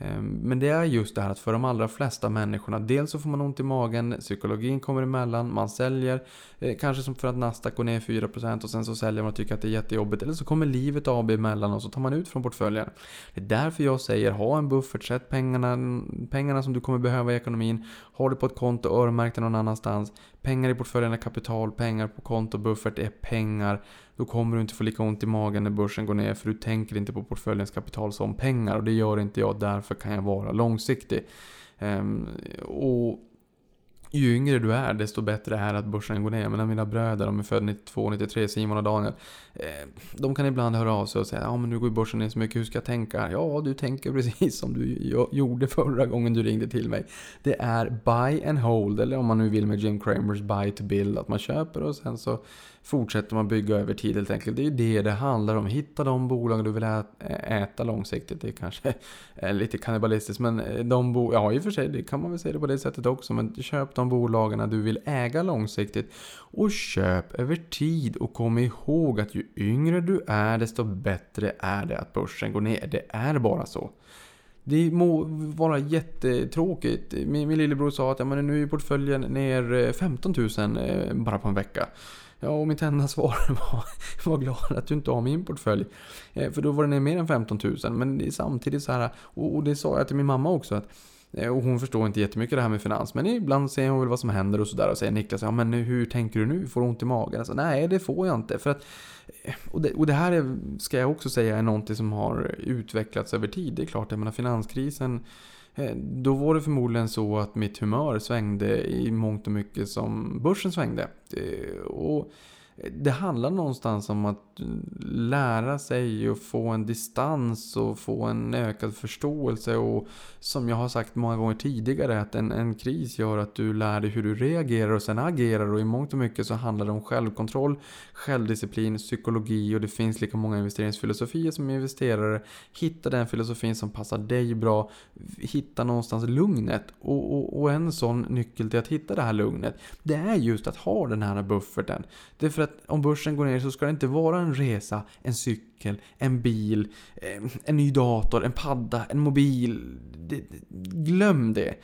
Eh, men det är just det här att för de allra flesta människorna, dels så får man ont i magen, psykologin kommer emellan, man säljer, eh, kanske som för att Nasdaq går ner 4% och sen så säljer man och tycker att det är jättejobbigt. Eller så kommer livet AB emellan och så tar man ut från portföljen. Det är därför jag säger, ha en buffert, sätt pengarna, pengarna som du kommer behöva i ekonomin, ha det på ett konto, öronmärk det någon annanstans. Pengar i portföljen är kapital, pengar på konto, buffert är pengar. Då kommer du inte få lika ont i magen när börsen går ner för du tänker inte på portföljens kapital som pengar och det gör inte jag. Därför kan jag vara långsiktig. Ehm, och ju yngre du är, desto bättre är det att börsen går ner. Men mina bröder, de är födda 92, 93, Simon och Daniel. Eh, de kan ibland höra av sig och säga ja men nu går börsen ner så mycket, hur ska jag tänka? Ja, du tänker precis som du gjorde förra gången du ringde till mig. Det är buy and hold, eller om man nu vill med Jim Cramers buy to build, att man köper och sen så fortsätter man bygga över tid helt enkelt. Det är ju det det handlar om. Hitta de bolag du vill äta långsiktigt. Det kanske är lite kannibalistiskt men eh, de bo ja i och för sig det kan man väl säga det på det sättet också. Men köp de bolagen du vill äga långsiktigt. Och köp över tid och kom ihåg att ju yngre du är desto bättre är det att börsen går ner. Det är bara så. Det må vara jättetråkigt. Min, min lillebror sa att ja, men nu är portföljen ner eh, 15 000 eh, bara på en vecka. Ja, och mitt enda svar var, var glad att du inte har min portfölj. Eh, för då var den mer än 15 000. Men det är samtidigt så här, och, och det sa jag till min mamma också, att eh, och hon förstår inte jättemycket det här med finans. Men ibland säger hon väl vad som händer och sådär. Och säger Niklas, ja men hur tänker du nu? Får du ont i magen? Alltså, Nej, det får jag inte. För att, eh, och, det, och det här är, ska jag också säga är någonting som har utvecklats över tid. Det är klart, jag menar finanskrisen Eh, då var det förmodligen så att mitt humör svängde i mångt och mycket som börsen svängde. Eh, och det handlar någonstans om att lära sig och få en distans och få en ökad förståelse och som jag har sagt många gånger tidigare att en, en kris gör att du lär dig hur du reagerar och sen agerar och i mångt och mycket så handlar det om självkontroll, självdisciplin, psykologi och det finns lika många investeringsfilosofier som investerare. Hitta den filosofin som passar dig bra, hitta någonstans lugnet och, och, och en sån nyckel till att hitta det här lugnet det är just att ha den här bufferten. Det är för att om börsen går ner så ska det inte vara en resa, en cykel, en bil, eh, en ny dator, en padda, en mobil. Glöm det.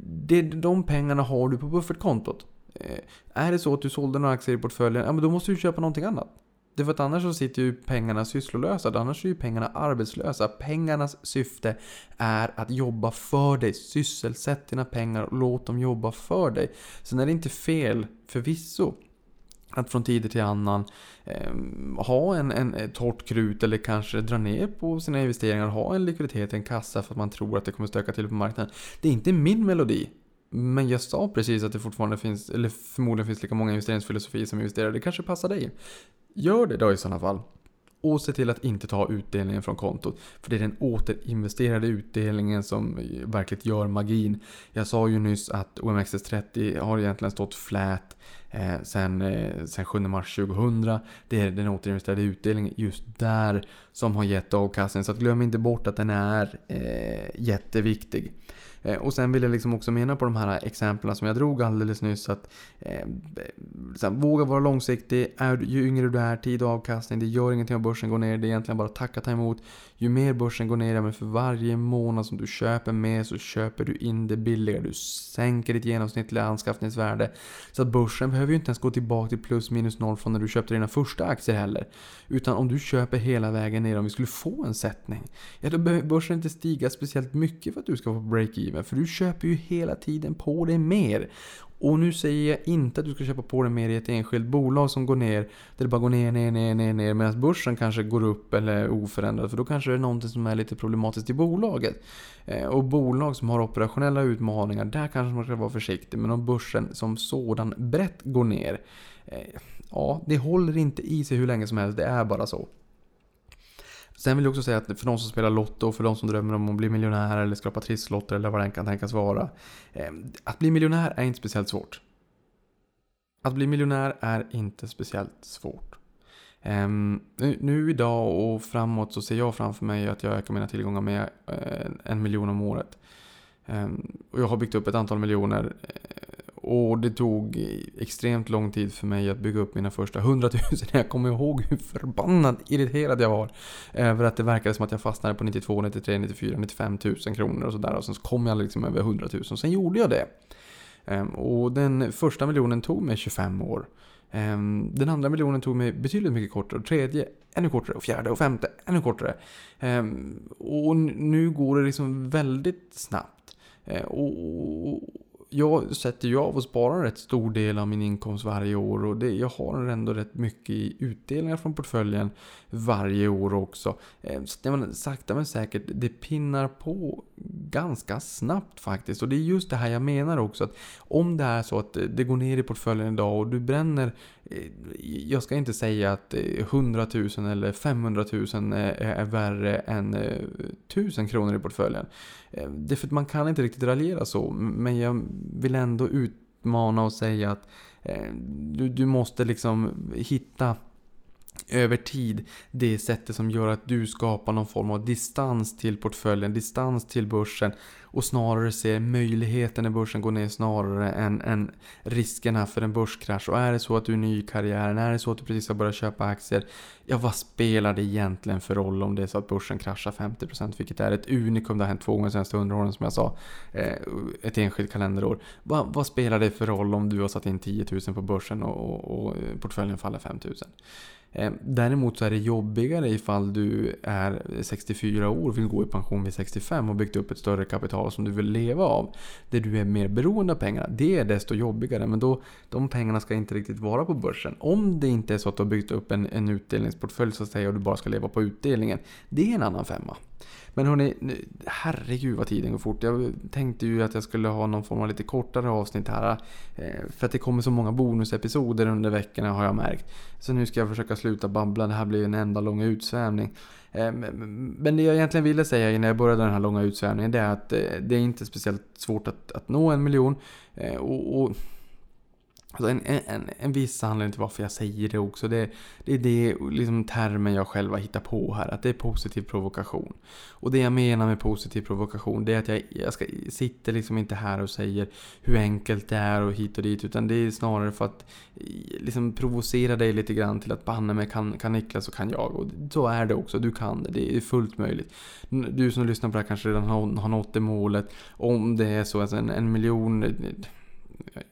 det de pengarna har du på buffertkontot. Eh, är det så att du sålde några aktier i portföljen, ja men då måste du köpa någonting annat. Det för att annars så sitter ju pengarna sysslolösa, annars är ju pengarna arbetslösa. Pengarnas syfte är att jobba för dig. Sysselsätt dina pengar och låt dem jobba för dig. Sen är det inte fel, förvisso, att från tid till annan eh, ha en, en torrt krut eller kanske dra ner på sina investeringar, ha en likviditet, i en kassa för att man tror att det kommer stöka till på marknaden. Det är inte min melodi. Men jag sa precis att det fortfarande finns, eller förmodligen finns lika många investeringsfilosofier som investerar. Det kanske passar dig. Gör det då i sådana fall. Och se till att inte ta utdelningen från kontot. För det är den återinvesterade utdelningen som verkligen gör magin. Jag sa ju nyss att OMXS30 har egentligen stått flät eh, sen, eh, sen 7 mars 2000. Det är den återinvesterade utdelningen just där som har gett avkastning. Så att glöm inte bort att den är eh, jätteviktig. Eh, och sen vill jag liksom också mena på de här exemplen som jag drog alldeles nyss att eh, här, våga vara långsiktig. Är, ju yngre du är, tid och avkastning. Det gör ingenting om börsen går ner. Det är egentligen bara att tacka ta emot. Ju mer börsen går ner, men för varje månad som du köper mer så köper du in det billigare. Du sänker ditt genomsnittliga anskaffningsvärde. Så att börsen behöver ju inte ens gå tillbaka till plus minus noll från när du köpte dina första aktier heller. Utan om du köper hela vägen ner, om vi skulle få en sättning, ja då behöver börsen inte stiga speciellt mycket för att du ska få break-even. För du köper ju hela tiden på dig mer. Och nu säger jag inte att du ska köpa på dig mer i ett enskilt bolag som går ner, där det bara går ner, ner, ner, ner, ner, medan börsen kanske går upp eller är oförändrad. För då kanske det är någonting som är lite problematiskt i bolaget. Eh, och bolag som har operationella utmaningar, där kanske man ska vara försiktig. Men om börsen som sådan brett går ner, eh, ja, det håller inte i sig hur länge som helst. Det är bara så. Sen vill jag också säga att för de som spelar Lotto och för de som drömmer om att bli miljonär eller skrapa trisslotter eller vad det än kan tänkas vara. Eh, att bli miljonär är inte speciellt svårt. Att bli miljonär är inte speciellt svårt. Um, nu idag och framåt så ser jag framför mig att jag ökar mina tillgångar med uh, en miljon om året. Um, och jag har byggt upp ett antal miljoner. Eh, och det tog extremt lång tid för mig att bygga upp mina första 100 000. Jag kommer ihåg hur förbannat irriterad jag var. Över att det verkade som att jag fastnade på 92, 93, 94, 95 000 kronor och sådär. Och sen så kom jag liksom över 100 000. Sen gjorde jag det. Ehm, och den första miljonen tog mig 25 år. Ehm, den andra miljonen tog mig betydligt mycket kortare. Och tredje ännu kortare. Och fjärde och femte ännu kortare. Ehm, och nu går det liksom väldigt snabbt. Och jag sätter ju av och sparar en rätt stor del av min inkomst varje år och det, jag har ändå rätt mycket i utdelningar från portföljen varje år också. Eh, sakta men säkert, det pinnar på ganska snabbt faktiskt. Och det är just det här jag menar också. att Om det är så att eh, det går ner i portföljen idag och du bränner, eh, jag ska inte säga att eh, 100 000 eller 500 000 är värre än 1000 kronor i portföljen. Det är för att man kan inte riktigt raljera så. Men jag vill ändå utmana och säga att du, du måste liksom hitta över tid det sättet som gör att du skapar någon form av distans till portföljen, distans till börsen och snarare ser möjligheten när börsen går ner snarare än, än riskerna för en börskrasch. Och är det så att du är ny i karriären, är det så att du precis har börjat köpa aktier, Ja, vad spelar det egentligen för roll om det är så att börsen kraschar 50% vilket är ett unikum, det har hänt två gånger de senaste 100 åren som jag sa. Eh, ett enskilt kalenderår. Va, vad spelar det för roll om du har satt in 10 000 på börsen och, och, och portföljen faller 5 000? Eh, däremot så är det jobbigare ifall du är 64 år, och vill gå i pension vid 65 och byggt upp ett större kapital som du vill leva av. Där du är mer beroende av pengarna. Det är desto jobbigare. Men då, de pengarna ska inte riktigt vara på börsen. Om det inte är så att du har byggt upp en, en utdelningsportfölj så att säga och du bara ska leva på utdelningen. Det är en annan femma. Men hörni, herregud vad tiden går fort. Jag tänkte ju att jag skulle ha någon form av lite kortare avsnitt här. Eh, för att det kommer så många bonusepisoder under veckorna har jag märkt. Så nu ska jag försöka sluta babbla. Det här blir en enda lång utsvävning. Eh, men det jag egentligen ville säga innan jag började den här långa utsvävningen det är att eh, det är inte speciellt svårt att, att nå en miljon. och, och Alltså en, en, en viss anledning till varför jag säger det också, det, det är det liksom termen jag själv har hittat på här, att det är positiv provokation. Och det jag menar med positiv provokation, det är att jag, jag ska, sitter liksom inte här och säger hur enkelt det är och hit och dit, utan det är snarare för att eh, liksom provocera dig lite grann till att banne mig kan, kan Niklas så kan jag. Och så är det också, du kan det, det är fullt möjligt. Du som lyssnar på det här kanske redan har, har nått det målet. Om det är så, alltså en, en miljon eh,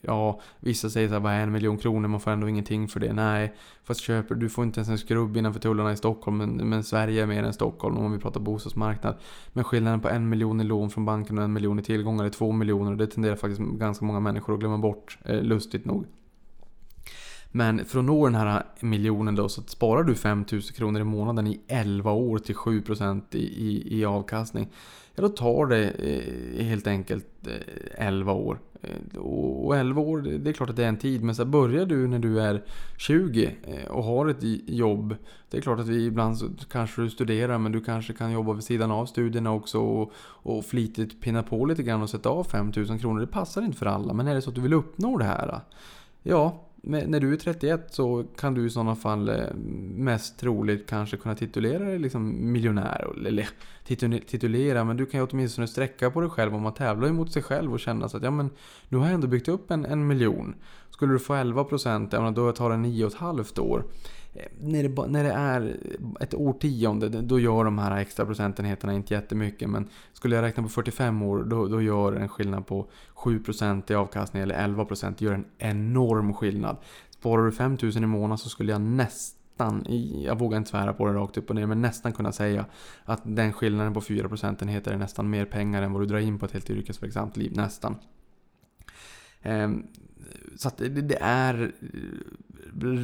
ja, vissa säger såhär, vad är en miljon kronor? Man får ändå ingenting för det. Nej, fast köper du får inte ens en skrubb innanför tullarna i Stockholm. Men, men Sverige är mer än Stockholm om vi pratar bostadsmarknad. Men skillnaden på en miljon i lån från banken och en miljon i tillgångar är två miljoner. Och det tenderar faktiskt ganska många människor att glömma bort, eh, lustigt nog. Men för att nå den här miljonen då så sparar du 5000 kronor i månaden i 11 år till 7% i, i, i avkastning. Ja, då tar det eh, helt enkelt eh, 11 år. Eh, och 11 år, det är klart att det är en tid. Men så börjar du när du är 20 eh, och har ett jobb. Det är klart att vi ibland så kanske du studerar men du kanske kan jobba vid sidan av studierna också. Och, och flitigt pinna på lite grann och sätta av 5000 kronor. Det passar inte för alla. Men är det så att du vill uppnå det här? Ja, när du är 31 så kan du i sådana fall eh, mest troligt kanske kunna titulera dig liksom miljonär. Eller titulera, men du kan ju åtminstone sträcka på dig själv om man tävlar emot sig själv och känna så att ja men nu har jag ändå byggt upp en, en miljon. Skulle du få 11% ja då tar det 9,5 år. Eh, när det, när det är ett årtionde, då gör de här extra procentenheterna inte jättemycket. Men skulle jag räkna på 45 år, då, då gör en skillnad på 7% i avkastning eller 11% gör en enorm skillnad. Sparar du 5000 i månaden så skulle jag nästan, jag vågar inte svära på det rakt upp och ner, men nästan kunna säga att den skillnaden på 4 procentenheter är nästan mer pengar än vad du drar in på ett helt yrkesverksamt liv. Nästan. Ehm, så att det, är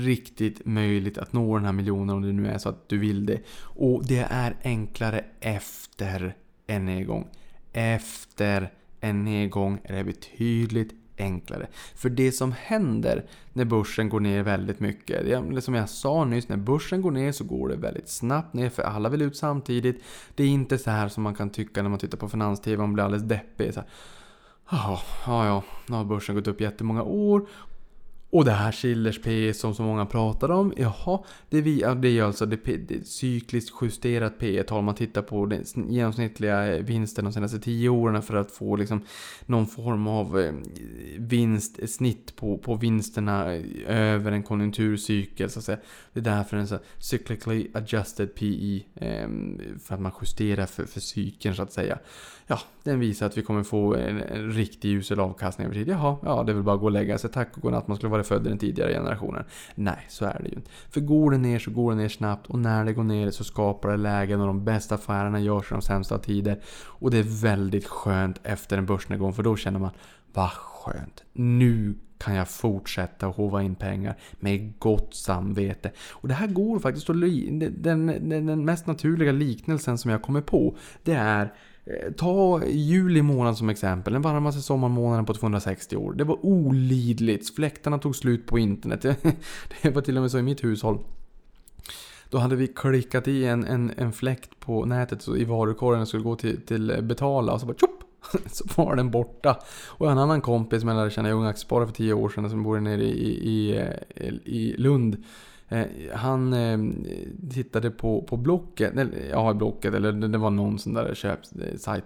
riktigt möjligt att nå den här miljonen om det nu är så att du vill det. Och det är enklare efter en nedgång. Efter en nedgång är det betydligt enklare. För det som händer när börsen går ner väldigt mycket, det som jag sa nyss, när börsen går ner så går det väldigt snabbt ner för alla vill ut samtidigt. Det är inte så här som man kan tycka när man tittar på finans-tv, man blir alldeles deppig. Så här, Ja, ja, ja. Nu har börsen gått upp jättemånga år. Och det här Schillers P som så många pratar om, jaha, det, vi, det är alltså det, det cykliskt justerat P tal man tittar på den genomsnittliga eh, vinsten de senaste 10 åren för att få liksom någon form av eh, vinstsnitt eh, på, på vinsterna över en konjunkturcykel så att säga. Det är därför den så cyclically adjusted PE, ehm, för att man justerar för, för cykeln så att säga ja, den visar att vi kommer få en, en riktig usel avkastning över tid. Jaha, ja det är väl bara att gå och lägga sig. Tack och godnatt, man skulle vara född i den tidigare generationen. Nej, så är det ju inte. För går det ner så går det ner snabbt och när det går ner så skapar det lägen och de bästa affärerna görs i de sämsta tider. Och det är väldigt skönt efter en börsnedgång för då känner man, vad skönt. Nu kan jag fortsätta att hova in pengar med gott samvete. Och det här går faktiskt att... Den, den, den mest naturliga liknelsen som jag kommer på, det är Eh, ta juli månad som exempel, den varmaste sommarmånaden på 260 år. Det var olidligt, fläktarna tog slut på internet. Det var till och med så i mitt hushåll. Då hade vi klickat i en, en, en fläkt på nätet så i varukorgen och skulle gå till, till betala och så bara tjopp! Så var den borta. Och en annan kompis som jag lärde känna i Ung Aktiesparare för 10 år sedan som bor nere i, i, i, i Lund. Eh, han eh, tittade på, på Blocket, eller, ja Blocket, eller det var någon sån där köpsajt.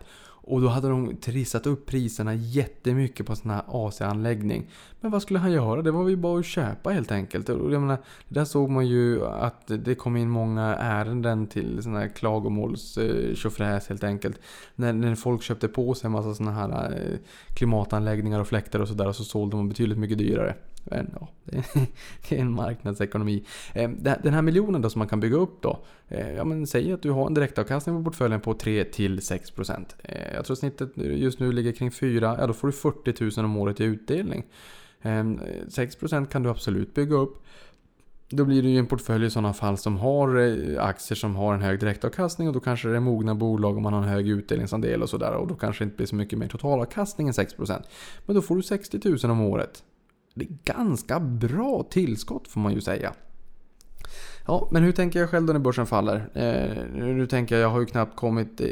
Och då hade de trissat upp priserna jättemycket på sån här AC-anläggning. Men vad skulle han göra? Det var ju bara att köpa helt enkelt. Och jag menar, där såg man ju att det kom in många ärenden till sån här klagomåls eh, helt enkelt. När, när folk köpte på sig en massa såna här eh, klimatanläggningar och fläktar och sådär och så sålde de betydligt mycket dyrare. Ja, det är en marknadsekonomi. Ehm, den här miljonen då som man kan bygga upp då. Eh, ja men säg att du har en direktavkastning på portföljen på 3-6%. Eh, jag tror snittet just nu ligger kring 4. Ja då får du 40 000 om året i utdelning. Ehm, 6% kan du absolut bygga upp. Då blir det ju en portfölj i sådana fall som har eh, aktier som har en hög direktavkastning och då kanske det är mogna bolag och man har en hög utdelningsandel och sådär och då kanske det inte blir så mycket mer totalavkastning än 6%. Men då får du 60 000 om året. Det är ganska bra tillskott får man ju säga. Ja, men hur tänker jag själv då när börsen faller? Eh, nu tänker jag, jag har ju knappt kommit, eh,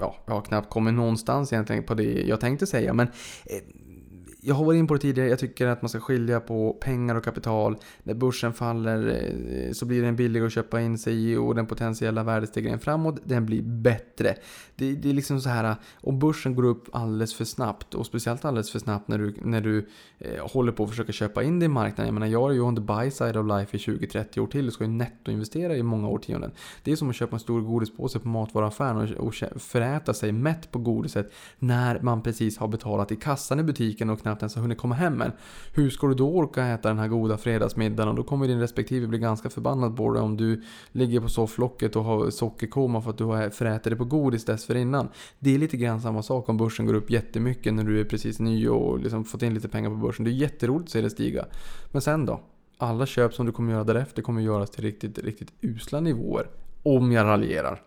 ja, jag har knappt kommit någonstans egentligen på det jag tänkte säga. Men eh, jag har varit in på det tidigare, jag tycker att man ska skilja på pengar och kapital. När börsen faller eh, så blir den billigare att köpa in sig i och den potentiella värdestegringen framåt, den blir bättre. Det, det, är liksom så här, om börsen går upp alldeles för snabbt och speciellt alldeles för snabbt när du, när du eh, håller på att försöka köpa in dig i marknaden. Jag menar, jag är ju on the buy side of life i 20-30 år till och ska ju nettoinvestera i många årtionden. Det är som att köpa en stor godispåse på matvaruaffären och, och föräta sig mätt på godiset när man precis har betalat i kassan i butiken och knappt knappt ens har hunnit komma hem än. Hur ska du då orka äta den här goda fredagsmiddagen? Och då kommer din respektive bli ganska förbannad på dig om du ligger på sofflocket och har sockerkoma för att du har förätit dig på godis dessförinnan. Det är lite grann samma sak om börsen går upp jättemycket när du är precis ny och liksom fått in lite pengar på börsen. Det är jätteroligt att se det stiga. Men sen då? Alla köp som du kommer göra därefter kommer göras till riktigt, riktigt usla nivåer. Om jag raljerar.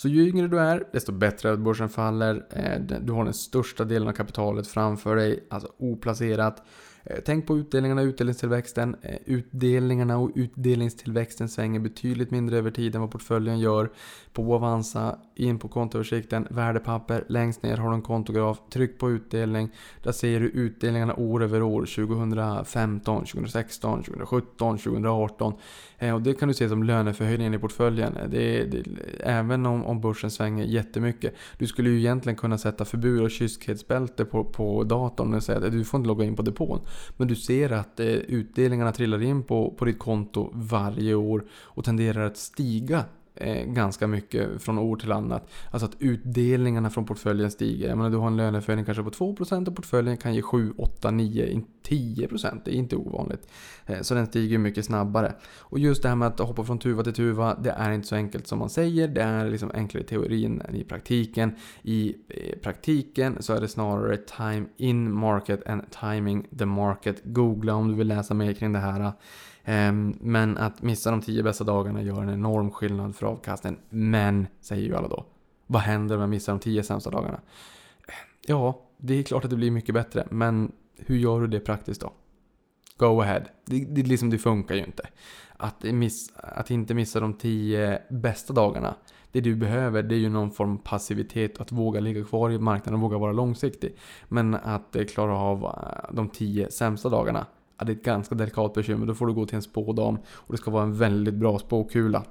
Så ju yngre du är, desto bättre att börsen faller. Eh, du har den största delen av kapitalet framför dig, alltså oplacerat. Eh, tänk på utdelningarna och utdelningstillväxten. Eh, utdelningarna och utdelningstillväxten svänger betydligt mindre över tid än vad portföljen gör. På Avanza, in på kontoöversikten, värdepapper, längst ner har du en kontograf. Tryck på utdelning. Där ser du utdelningarna år över år. 2015, 2016, 2017, 2018. Och det kan du se som löneförhöjningen i portföljen. Eh, det, det, även om, om börsen svänger jättemycket. Du skulle ju egentligen kunna sätta förbud och kyskhetsbälte på, på datorn och säga att du får inte logga in på depån. Men du ser att eh, utdelningarna trillar in på, på ditt konto varje år och tenderar att stiga eh, ganska mycket från år till annat. Alltså att utdelningarna från portföljen stiger. Jag menar, du har en löneförhöjning kanske på 2% och portföljen kan ge 7, 8, 9, 10%. Det är inte ovanligt. Eh, så den stiger mycket snabbare. Och just det här med att hoppa från tuva till tuva, det är inte så enkelt som man säger. Det är liksom enklare i teorin än i praktiken. I eh, praktiken så är det snarare time in market än timing the market. Googla om du vill läsa mer kring det här. Ehm, men att missa de tio bästa dagarna gör en enorm skillnad för avkastningen. Men, säger ju alla då. Vad händer om jag missar de tio sämsta dagarna? Ja, det är klart att det blir mycket bättre. Men hur gör du det praktiskt då? Go ahead. Det, det, liksom, det funkar ju inte. Att, miss, att inte missa de tio bästa dagarna. Det du behöver det är ju någon form av passivitet. Att våga ligga kvar i marknaden och våga vara långsiktig. Men att klara av eh, de tio sämsta dagarna ja, det är ett ganska delikat bekymmer. Då får du gå till en spådam och det ska vara en väldigt bra spåkula.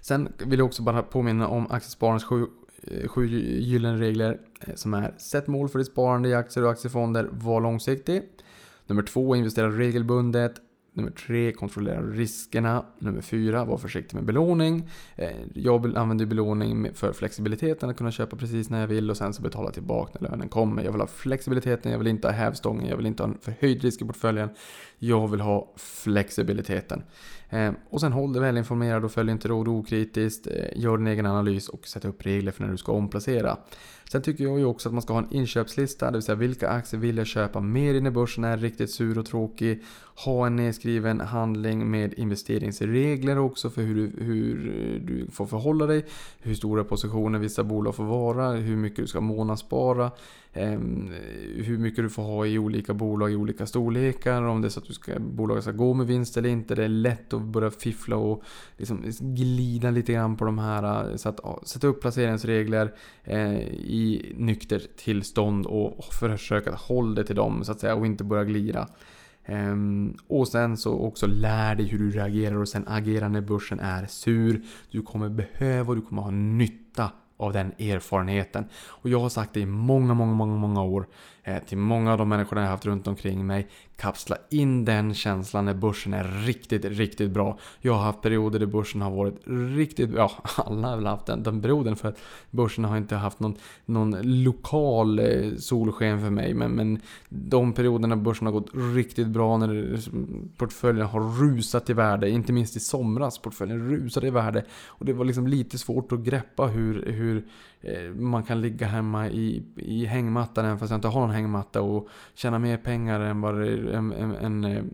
Sen vill jag också bara påminna om aktiespararens sju, eh, sju gyllene regler eh, som är Sätt mål för ditt sparande i aktier och aktiefonder. Var långsiktig. Nummer två, investera regelbundet. Nummer tre, kontrollera riskerna. Nummer fyra, var försiktig med belåning. Eh, jag använder belåning för flexibiliteten, att kunna köpa precis när jag vill och sen så betala tillbaka när lönen kommer. Jag vill ha flexibiliteten, jag vill inte ha hävstången, jag vill inte ha en förhöjd risk i portföljen. Jag vill ha flexibiliteten. Eh, och sen håll dig välinformerad och följ inte råd okritiskt. Eh, gör din egen analys och sätt upp regler för när du ska omplacera. Sen tycker jag ju också att man ska ha en inköpslista, det vill säga vilka aktier vill jag köpa mer in i börsen är riktigt sur och tråkig. Ha en nedskriven handling med investeringsregler också för hur du, hur du får förhålla dig. Hur stora positioner vissa bolag får vara, hur mycket du ska månadsspara. Ehm, hur mycket du får ha i olika bolag i olika storlekar. Om det är så att du ska, bolaget ska gå med vinst eller inte. Det är lätt att börja fiffla och liksom glida lite grann på de här. Eh, så att ja, sätta upp placeringsregler eh, i nykter tillstånd och försöka hålla dig till dem så att säga och inte börja glida. Um, och sen så också lär dig hur du reagerar och sen agera när börsen är sur. Du kommer behöva och du kommer ha nytta av den erfarenheten. Och jag har sagt det i många, många, många, många år Eh, till många av de människorna jag haft runt omkring mig. Kapsla in den känslan när börsen är riktigt, riktigt bra. Jag har haft perioder där börsen har varit riktigt bra. Ja, alla har väl haft den, den perioden för att börsen har inte haft någon, någon lokal eh, solsken för mig. Men, men de perioderna börsen har gått riktigt bra när portföljen har rusat i värde. Inte minst i somras. Portföljen rusade i värde. Och det var liksom lite svårt att greppa hur, hur eh, man kan ligga hemma i, i hängmattan även fast jag inte har någon hängmatta och tjäna mer pengar än vad det, en, en, en,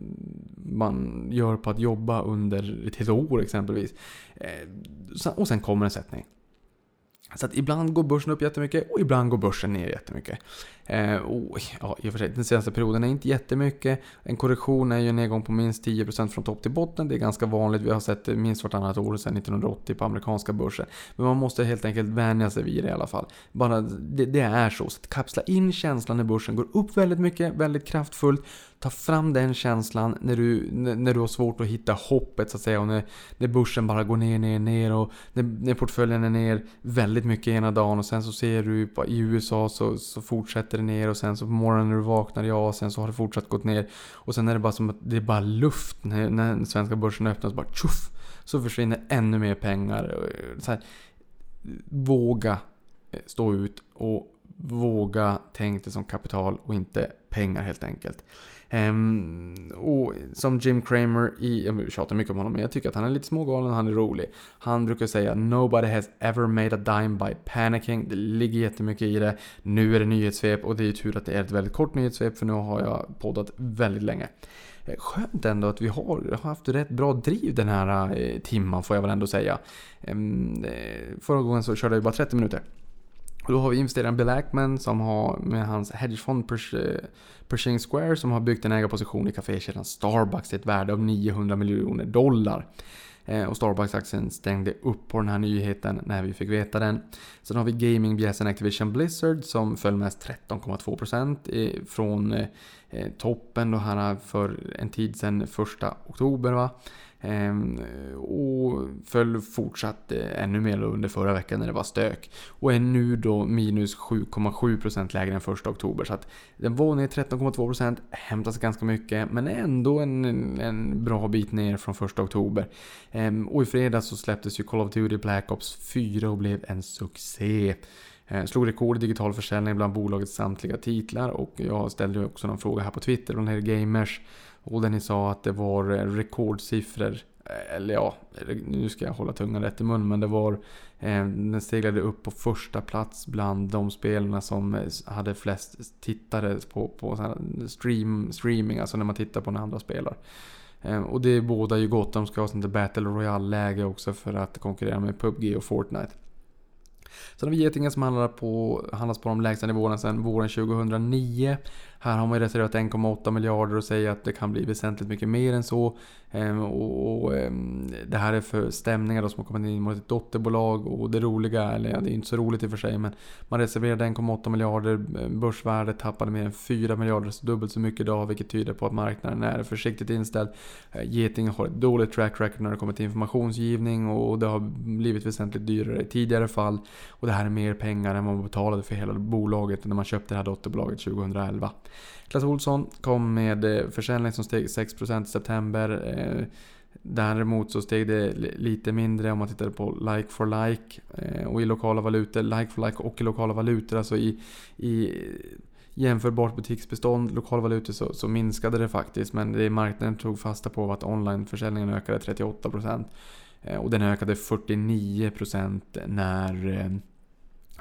man gör på att jobba under ett helt år exempelvis. Eh, och sen kommer en sättning. Så att ibland går börsen upp jättemycket och ibland går börsen ner jättemycket. Eh, och, ja, i och för sig, den senaste perioden är inte jättemycket. En korrektion är ju en nedgång på minst 10% från topp till botten. Det är ganska vanligt. Vi har sett det minst vartannat år sedan 1980 på amerikanska börser. Men man måste helt enkelt vänja sig vid det i alla fall. Bara, det, det är så. så att kapsla in känslan när börsen går upp väldigt mycket, väldigt kraftfullt. Ta fram den känslan när du, när du har svårt att hitta hoppet så att säga. Och när, när börsen bara går ner, ner, ner. Och när, när portföljen är ner väldigt mycket ena dagen. Och sen så ser du i USA så, så fortsätter det ner. Och sen så på morgonen när du vaknar i Asien så har det fortsatt gått ner. Och sen är det bara som att det är bara luft. När, när den svenska börsen öppnas bara tjoff. Så försvinner ännu mer pengar. Så här, våga eh, stå ut och våga tänka det som kapital och inte pengar helt enkelt. Ehm, och som Jim Cramer i, jag tjatar mycket om honom men jag tycker att han är lite smågalen och han är rolig. Han brukar säga “Nobody has ever made a dime by panicking”. Det ligger jättemycket i det. Nu är det nyhetssvep och det är ju tur att det är ett väldigt kort nyhetssvep för nu har jag poddat väldigt länge. Eh, skönt ändå att vi har haft rätt bra driv den här eh, timman får jag väl ändå säga. Ehm, eh, förra gången så körde jag bara 30 minuter. Och då har vi investeraren Bill Ackman som har med hans hedgefond eh, Pershing Square som har byggt en ägarposition i kafékedjan Starbucks till ett värde av 900 miljoner dollar. Eh, och Starbucks-aktien stängde upp på den här nyheten när vi fick veta den. Sen har vi gamingbjässen Activision Blizzard som föll mest 13,2% eh, från toppen då här för en tid sedan, första oktober. Va? Ehm, och föll fortsatt eh, ännu mer under förra veckan när det var stök. Och är nu då minus 7,7% lägre än första oktober. Så att den var ner 13,2%, hämtas ganska mycket, men ändå en, en bra bit ner från första oktober. Ehm, och i fredags så släpptes ju Call of Duty Black Ops 4 och blev en succé. Eh, slog rekord i digital försäljning bland bolagets samtliga titlar och jag ställde också någon fråga här på Twitter från här Gamers och där ni sa att det var eh, rekordsiffror. Eh, eller ja, nu ska jag hålla tungan rätt i mun. Men det var... Eh, den steglade upp på första plats bland de spelarna som eh, hade flest tittare på, på stream, streaming. Alltså när man tittar på när andra spelar. Eh, och det båda ju gott. De ska ha sånt Battle Royale-läge också för att konkurrera med PubG och Fortnite. Sen har vi Getingen som handlar på, handlas på de lägsta nivåerna sedan våren 2009. Här har man ju reserverat 1,8 miljarder och säger att det kan bli väsentligt mycket mer än så. Ehm, och, ehm, det här är för stämningar då som har kommit in mot ett dotterbolag. Och det roliga, eller ja, det är inte så roligt i och för sig, men man reserverade 1,8 miljarder. Ehm, Börsvärdet tappade mer än 4 miljarder, så dubbelt så mycket idag, vilket tyder på att marknaden är försiktigt inställd. Getinge har ett dåligt track record när det kommer till informationsgivning och det har blivit väsentligt dyrare i tidigare fall. Och det här är mer pengar än vad man betalade för hela bolaget när man köpte det här dotterbolaget 2011. Clas Olsson kom med eh, försäljning som steg 6% i september. Eh, däremot så steg det lite mindre om man tittar på like for like eh, och i lokala valutor. Like for like och i lokala valutor, alltså i, i jämförbart butiksbestånd, lokala valutor så, så minskade det faktiskt. Men det marknaden tog fasta på var att onlineförsäljningen ökade 38%. Och den ökade 49% när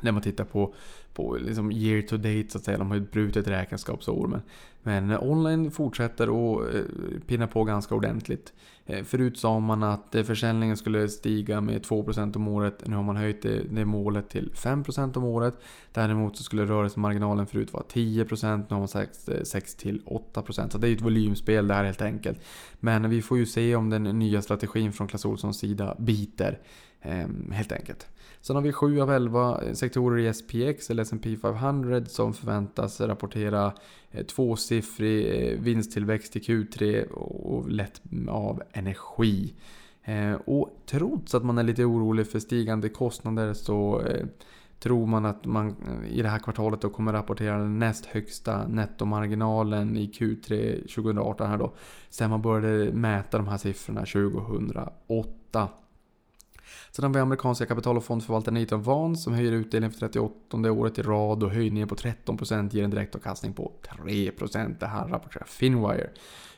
när man tittar på, på liksom year to date så att säga. De har ju brutit räkenskapsår. Men, men eh, online fortsätter att eh, pinna på ganska ordentligt. Eh, förut sa man att eh, försäljningen skulle stiga med 2% om året. Nu har man höjt det, det målet till 5% om året. Däremot så skulle rörelsemarginalen förut vara 10%. Nu har man sagt eh, 6-8%. Så det är ju ett volymspel det här helt enkelt. Men vi får ju se om den nya strategin från Clas Ohlsons sida biter. Eh, helt enkelt. Sen har vi 7 av 11 eh, sektorer i SPX eller S&P 500 som förväntas rapportera eh, tvåsiffrig eh, vinsttillväxt i Q3 och lätt av energi. Och trots att man är lite orolig för stigande kostnader så tror man att man i det här kvartalet då kommer rapportera den näst högsta nettomarginalen i Q3 2018 här då. Sen man började mäta de här siffrorna 2008. Sen har vi amerikanska kapital och fondförvaltaren Nathan Vaughn som höjer utdelningen för 38 året i rad och höjningen på 13% ger en direktavkastning på 3%. Det här rapporterar Finwire.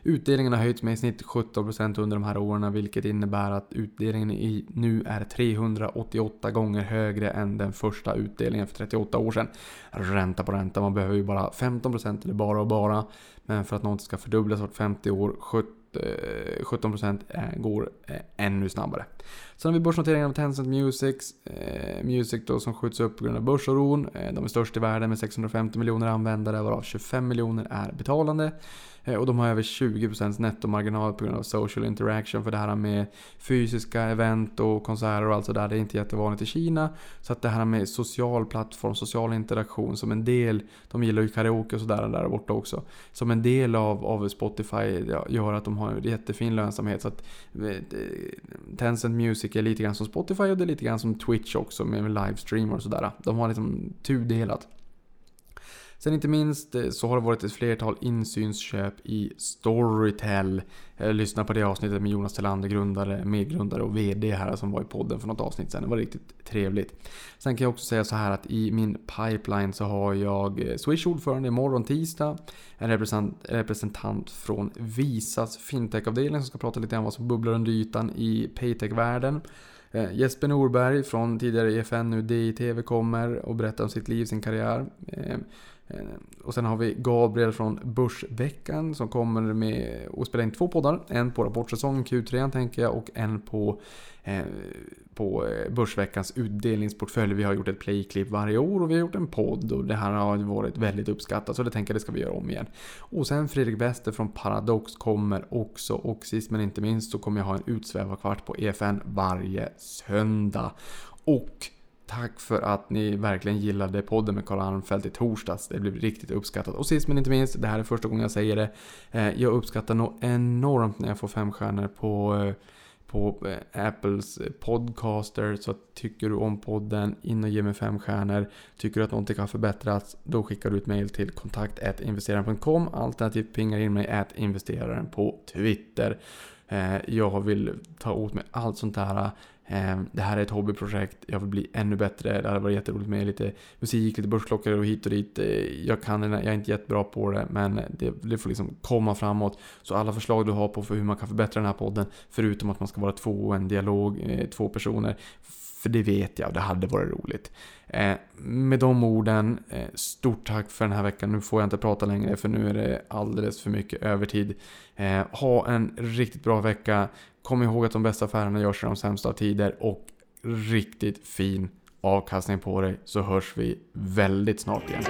Utdelningen har höjts med i snitt 17% under de här åren vilket innebär att utdelningen i nu är 388 gånger högre än den första utdelningen för 38 år sedan. Ränta på ränta, man behöver ju bara 15% eller bara och bara. Men för att något ska fördubblas vart 50 år, 17% eh, eh, går eh, ännu snabbare. Sen har vi börsnoteringen av Tencent Music, eh, Music då, som skjuts upp på grund av börsoron. Eh, de är störst i världen med 650 miljoner användare varav 25 miljoner är betalande. Eh, och de har över 20% nettomarginal på grund av social interaction för det här med fysiska event och konserter och allt sådär. Det är inte jättevanligt i Kina. Så att det här med social plattform, social interaktion som en del, de gillar ju karaoke och sådär där borta också. Som en del av, av Spotify gör att de har en jättefin lönsamhet. Så att eh, Tencent Music är lite grann som Spotify och det är lite grann som Twitch också med livestream och sådär. De har liksom tudelat. Sen inte minst eh, så har det varit ett flertal insynsköp i Storytel. Eh, lyssna på det avsnittet med Jonas Thelander, grundare, medgrundare och VD här som var i podden för något avsnitt sen. Det var riktigt trevligt. Sen kan jag också säga så här att i min pipeline så har jag eh, Swish ordförande imorgon tisdag. En representant från Visas fintech-avdelning som ska prata lite om vad som bubblar under ytan i paytech-världen. Jesper Norberg från tidigare EFN, nu DITV kommer och berättar om sitt liv, sin karriär. Eh, och sen har vi Gabriel från Börsveckan som kommer med och spelar in två poddar. En på rapportsäsongen Q3 tänker jag och en på, eh, på eh, Börsveckans utdelningsportfölj. Vi har gjort ett playklipp varje år och vi har gjort en podd och det här har varit väldigt uppskattat så det tänker jag det ska vi göra om igen. Och sen Fredrik Wester från Paradox kommer också och sist men inte minst så kommer jag ha en utsvävarkvart på EFN varje söndag. Och Tack för att ni verkligen gillade podden med Karl Armfelt i torsdags. Det blev riktigt uppskattat. Och sist men inte minst, det här är första gången jag säger det. Eh, jag uppskattar nog enormt när jag får fem stjärnor på, eh, på eh, Apples podcaster. Så tycker du om podden, in och ge mig fem stjärnor. Tycker du att någonting kan förbättras, då skickar du ett mail till kontakt.investeraren.com. Alternativt pingar in mig investeraren på Twitter. Jag vill ta åt mig allt sånt här Ehm, det här är ett hobbyprojekt, jag vill bli ännu bättre. Det hade varit jätteroligt med lite musik, lite börsklockor och hit och dit. Eh, jag, kan, jag är inte jättebra på det, men det, det får liksom komma framåt. Så alla förslag du har på för hur man kan förbättra den här podden, förutom att man ska vara två och en dialog, eh, två personer. För det vet jag, det hade varit roligt. Eh, med de orden, stort tack för den här veckan. Nu får jag inte prata längre för nu är det alldeles för mycket övertid. Ha en riktigt bra vecka. Kom ihåg att de bästa affärerna görs i de sämsta av tider och riktigt fin avkastning på dig så hörs vi väldigt snart igen.